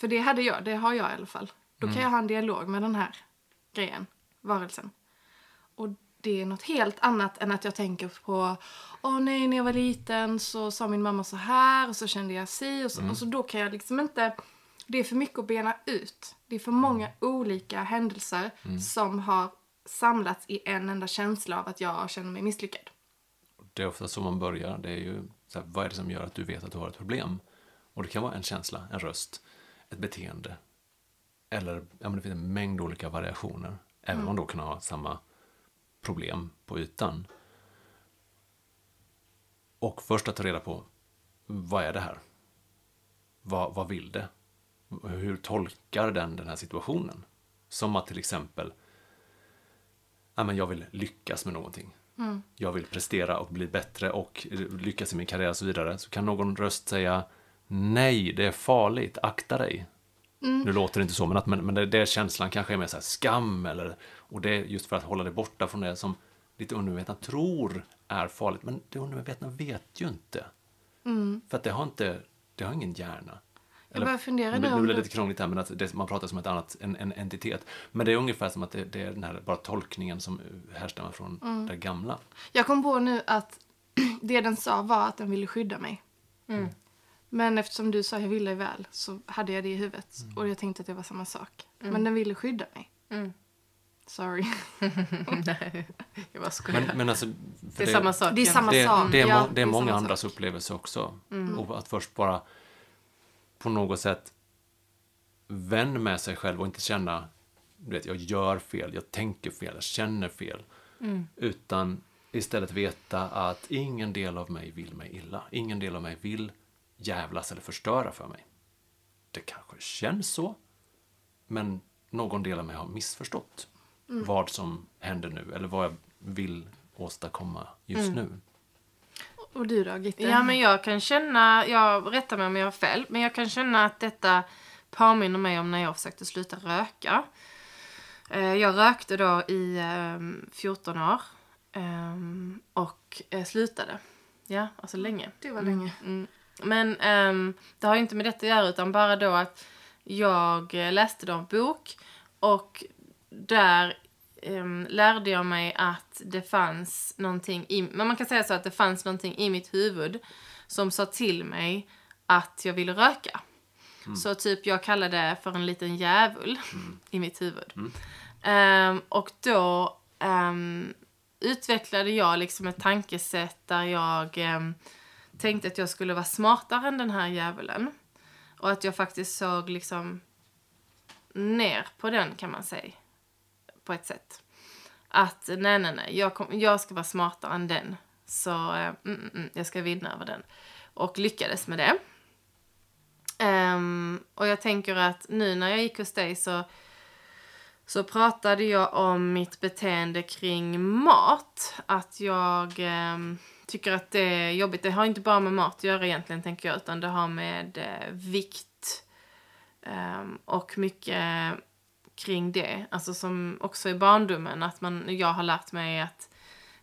För det hade jag, det har jag i alla fall. Då kan mm. jag ha en dialog med den här grejen, varelsen. Och det är något helt annat än att jag tänker på Åh nej, när jag var liten så sa min mamma så här och så kände jag si och så, mm. och så då kan jag liksom inte Det är för mycket att bena ut. Det är för många olika händelser mm. som har samlats i en enda känsla av att jag känner mig misslyckad. Det är ofta så man börjar. Det är ju så här, vad är det som gör att du vet att du har ett problem? Och det kan vara en känsla, en röst, ett beteende. Eller ja, men det finns en mängd olika variationer. Även mm. om man då kan ha samma problem på ytan. Och först att ta reda på vad är det här? Vad, vad vill det? Hur tolkar den den här situationen? Som att till exempel, ja, men jag vill lyckas med någonting. Mm. Jag vill prestera och bli bättre och lyckas i min karriär och så vidare. Så kan någon röst säga nej, det är farligt, akta dig. Mm. Nu låter det inte så, men, att, men, men det, det känslan kanske är mer så här skam eller och det är just för att hålla dig borta från det som ditt undermedvetna tror är farligt. Men det undermedvetna vet ju inte. Mm. För att det har inte, det har ingen hjärna. Jag bara funderar nu. Nu blir det lite krångligt här, men att det, man pratar som ett annat, en, en entitet. Men det är ungefär som att det, det är den här bara tolkningen som härstammar från mm. det gamla. Jag kom på nu att det den sa var att den ville skydda mig. Mm. Men eftersom du sa jag ville väl så hade jag det i huvudet. Mm. Och jag tänkte att det var samma sak. Mm. Men den ville skydda mig. Mm. Sorry. Nej, jag bara skojar. Men, men alltså, det är det, samma sak. Det är samma det, sak. Det är, ja, det är många andras upplevelse också. Mm. Och att först bara på något sätt vän med sig själv och inte känna du vet, jag gör fel, jag tänker fel, jag känner fel. Mm. Utan istället veta att ingen del av mig vill mig illa. Ingen del av mig vill jävlas eller förstöra för mig. Det kanske känns så, men någon del av mig har missförstått mm. vad som händer nu eller vad jag vill åstadkomma just mm. nu. Och du då, Gitte? Ja, men jag kan känna, jag rättar mig om jag har fel, men jag kan känna att detta påminner mig om när jag försökte sluta röka. Eh, jag rökte då i 14 ehm, år Ehm, och eh, slutade. Ja, alltså länge. Det var länge. Mm. Men ehm, det har ju inte med detta att göra utan bara då att jag eh, läste då en bok och där ehm, lärde jag mig att det fanns någonting i, men man kan säga så att det fanns någonting i mitt huvud som sa till mig att jag ville röka. Så typ jag kallade det för en liten djävul i mitt huvud. Ehm, och då ehm, utvecklade jag liksom ett tankesätt där jag ehm, tänkte att jag skulle vara smartare än den här djävulen. Och att jag faktiskt såg liksom ner på den kan man säga. På ett sätt. Att nej, nej, nej, jag, kom, jag ska vara smartare än den. Så eh, mm, mm, mm, jag ska vinna över den. Och lyckades med det. Um, och jag tänker att nu när jag gick hos dig så, så pratade jag om mitt beteende kring mat. Att jag um, tycker att det är jobbigt. Det har inte bara med mat att göra egentligen, tänker jag, utan det har med uh, vikt um, och mycket kring det. Alltså som också i barndomen, att man, jag har lärt mig att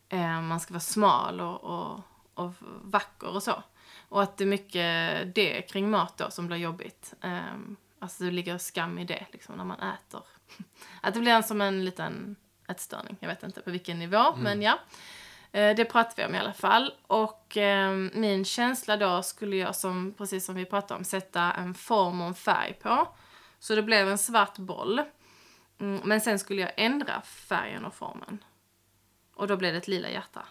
eh, man ska vara smal och, och, och vacker och så. Och att det är mycket det kring mat då som blir jobbigt. Um, alltså det ligger skam i det liksom när man äter. Att det blir en som en liten ätstörning. Jag vet inte på vilken nivå, men ja. Eh, det pratar vi om i alla fall. Och ehm, min känsla då skulle jag, som, precis som vi pratade om, sätta en form och en färg på. Så det blev en svart boll. Mm, men sen skulle jag ändra färgen och formen. Och då blev det ett lila hjärta.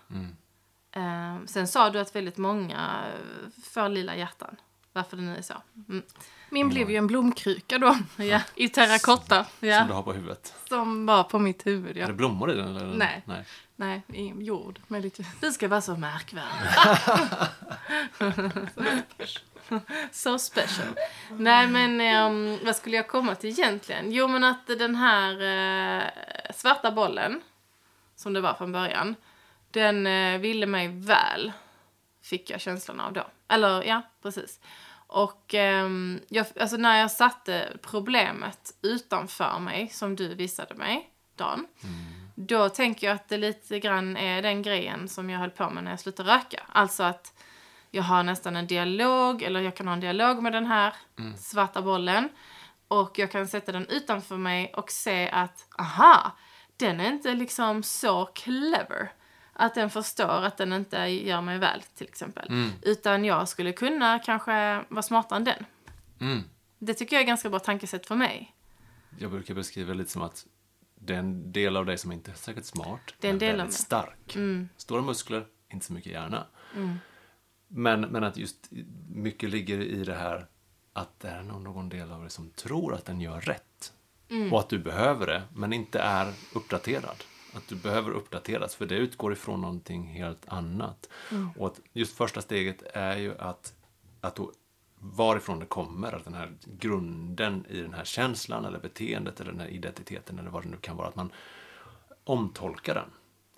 Eh, sen sa du att väldigt många eh, får lila hjärtan. Varför det nu är så. Mm. Min blev ju en blomkruka då. Ja. I terrakotta. Som du ja. har på huvudet. Som var på mitt huvud. Är Ja. det blommor i den? Eller? Nej. Nej. Nej, i jord med lite... Du ska vara så märkvärdig. så special. Nej men ehm, vad skulle jag komma till egentligen? Jo men att den här eh, svarta bollen, som det var från början, den eh, ville mig väl. Fick jag känslan av då. Eller ja, precis. Och ehm, jag, alltså när jag satte problemet utanför mig, som du visade mig, Dan, då tänker jag att det lite grann är den grejen som jag höll på med när jag slutade röka. Alltså att jag har nästan en dialog, eller jag kan ha en dialog med den här svarta bollen. Och jag kan sätta den utanför mig och se att, aha, den är inte liksom så clever. Att den förstår att den inte gör mig väl, till exempel. Utan jag skulle kunna kanske vara smartare än den. Mm. Det tycker jag är ganska bra tankesätt för mig. Jag brukar beskriva det lite som att det är en del av dig som inte är säkert smart, Det är en men del väldigt stark. Mm. Stora muskler, inte så mycket hjärna. Men, men att just mycket ligger i det här att det är nog någon del av dig som tror att den gör rätt. Och att du behöver det, men inte är uppdaterad. Att du behöver uppdateras, för det utgår ifrån någonting helt annat. Och att just första steget är ju att, att då varifrån det kommer, att den här grunden i den här känslan eller beteendet eller den här identiteten eller vad det nu kan vara, att man omtolkar den.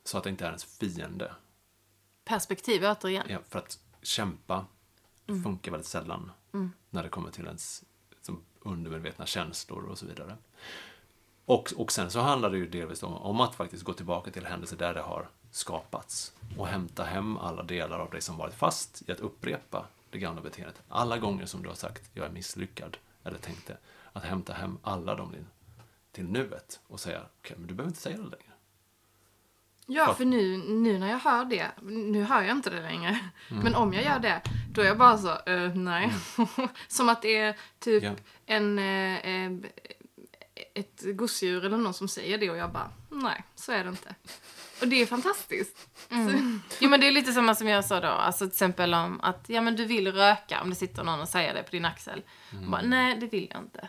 Så att det inte är ens fiende. Perspektiv återigen. Ja, för att kämpa funkar väldigt sällan när det kommer till ens som undermedvetna känslor och så vidare. Och, och sen så handlar det ju delvis om, om att faktiskt gå tillbaka till händelser där det har skapats och hämta hem alla delar av det som varit fast i att upprepa det gamla beteendet. Alla gånger som du har sagt jag är misslyckad eller tänkte att hämta hem alla dem in till nuet och säga okej, men du behöver inte säga det längre. Ja, För- nu, nu när jag hör det, nu hör jag inte det längre, men om jag gör det, då är jag bara så, eh, nej. som att det är typ Ja. en, eh, ett gosedjur eller någon som säger det och jag bara, nej, så är det inte. Och det är fantastiskt. Jo men det är lite samma som jag sa då, alltså till exempel om att ja men du vill röka om det sitter någon och säger det på din axel. Bara, Nej det vill jag inte.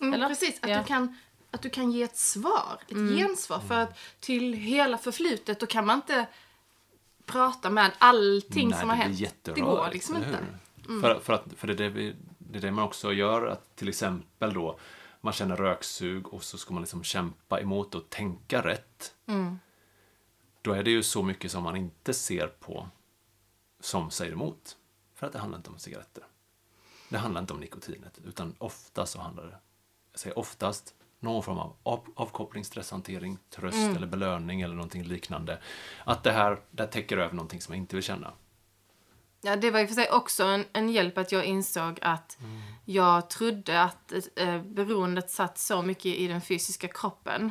Mm, Eller? Precis, att, Ja. du kan, att du kan ge ett svar, ett gensvar. För att till hela förflutet då kan man inte prata med allting Nej, som har hänt. det går liksom inte. hur? För, för, att, för det, är det, vi, det är det man också gör, att till exempel då man känner röksug och så ska man liksom kämpa emot och tänka rätt. Då är det ju så mycket som man inte ser på som säger emot. För att det handlar inte om cigaretter. Det handlar inte om nikotinet, utan ofta så handlar det, jag säger oftast, någon form av av, avkoppling, stresshantering, tröst eller belöning eller någonting liknande. Att det här, det här täcker över någonting som jag inte vill känna. Ja, det var i och för sig också en, en hjälp att jag insåg att jag trodde att eh, beroendet satt så mycket i den fysiska kroppen.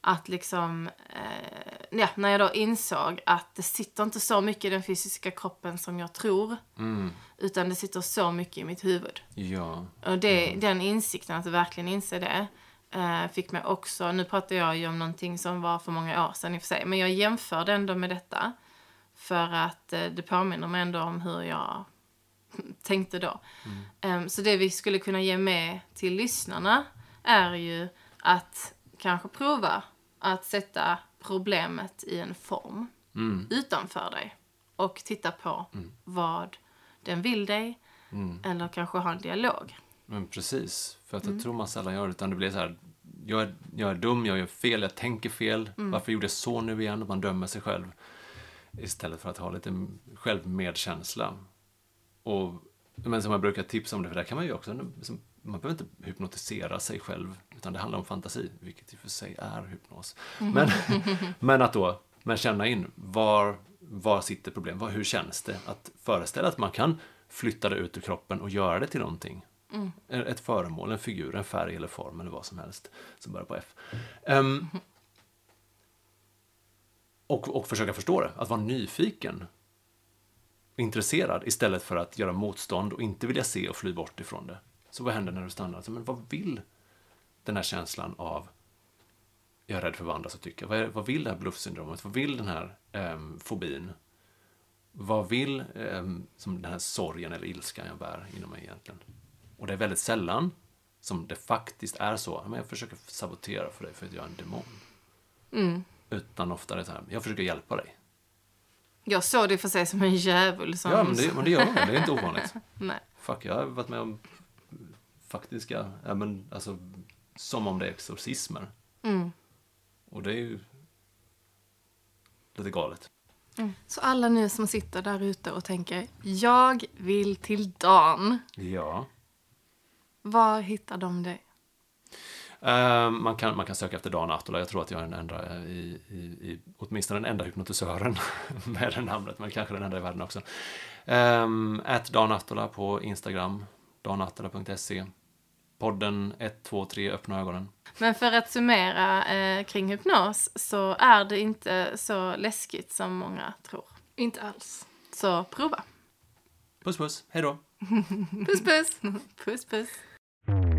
Att liksom, eh, ja, när jag då insåg att det sitter inte så mycket i den fysiska kroppen som jag tror. Utan det sitter så mycket i mitt huvud. Ja. Och det, den insikten, att verkligen inse det, eh, fick mig också, nu pratar jag ju om någonting som var för många år sedan i och för sig, men jag jämförde ändå med detta. För att eh, det påminner mig ändå om hur jag tänkte då. Em, så det vi skulle kunna ge med till lyssnarna är ju att kanske prova att sätta problemet i en form utanför dig. Och titta på vad den vill dig. Eller kanske ha en dialog. Men precis, för att jag tror man sällan gör det. Utan det blir så här, jag är, jag är dum, jag gör fel, jag tänker fel. Varför gjorde jag så nu igen? Man dömer sig själv. Istället för att ha lite självmedkänsla. Och, men som jag brukar tipsa om det, för där kan man ju också, liksom, man behöver inte hypnotisera sig själv. Utan det handlar om fantasi, vilket i och för sig är hypnos. Men, men att då, men känna in, var, var sitter problemet? Hur känns det? Att föreställa att man kan flytta det ut ur kroppen och göra det till någonting. Mm. Ett föremål, en figur, en färg eller form eller vad som helst som börjar på F. Um, och, och försöka förstå det, att vara nyfiken. Intresserad istället för att göra motstånd och inte vilja se och fly bort ifrån det. Så vad händer när du stannar? Men vad vill den här känslan av jag är rädd för vad andra ska tycka? Vad, är, vad vill det här bluffsyndromet? Vad vill den här eh, fobin? Vad vill eh, som den här sorgen eller ilskan jag bär inom mig egentligen? Och det är väldigt sällan som det faktiskt är så. Men jag försöker sabotera för dig för att jag är en demon. Utan ofta är det så här, jag försöker hjälpa dig. Jag såg det för sig som en djävul som... Ja, men det, men det gör man. Det är inte ovanligt. Nej. Fuck, jag har varit med om faktiska, ja men alltså som om det är exorcismer. Och det är ju lite galet. Så alla ni som sitter där ute och tänker jag vill till Dan. Ja. Var hittar de dig? Eh, man, kan, man kan söka efter Dan Atola. Jag tror att jag är den enda eh, i, i, i åtminstone den enda hypnotisören med det namnet, men kanske den enda i världen också. Um, Dan Atola på Instagram, danatola.se. Podden 123 Öppna ögonen. Men för att summera eh, kring hypnos så är det inte så läskigt som många tror. Inte alls. Så prova. Puss puss, hej då! Puss puss! Puss puss. Mm-hmm.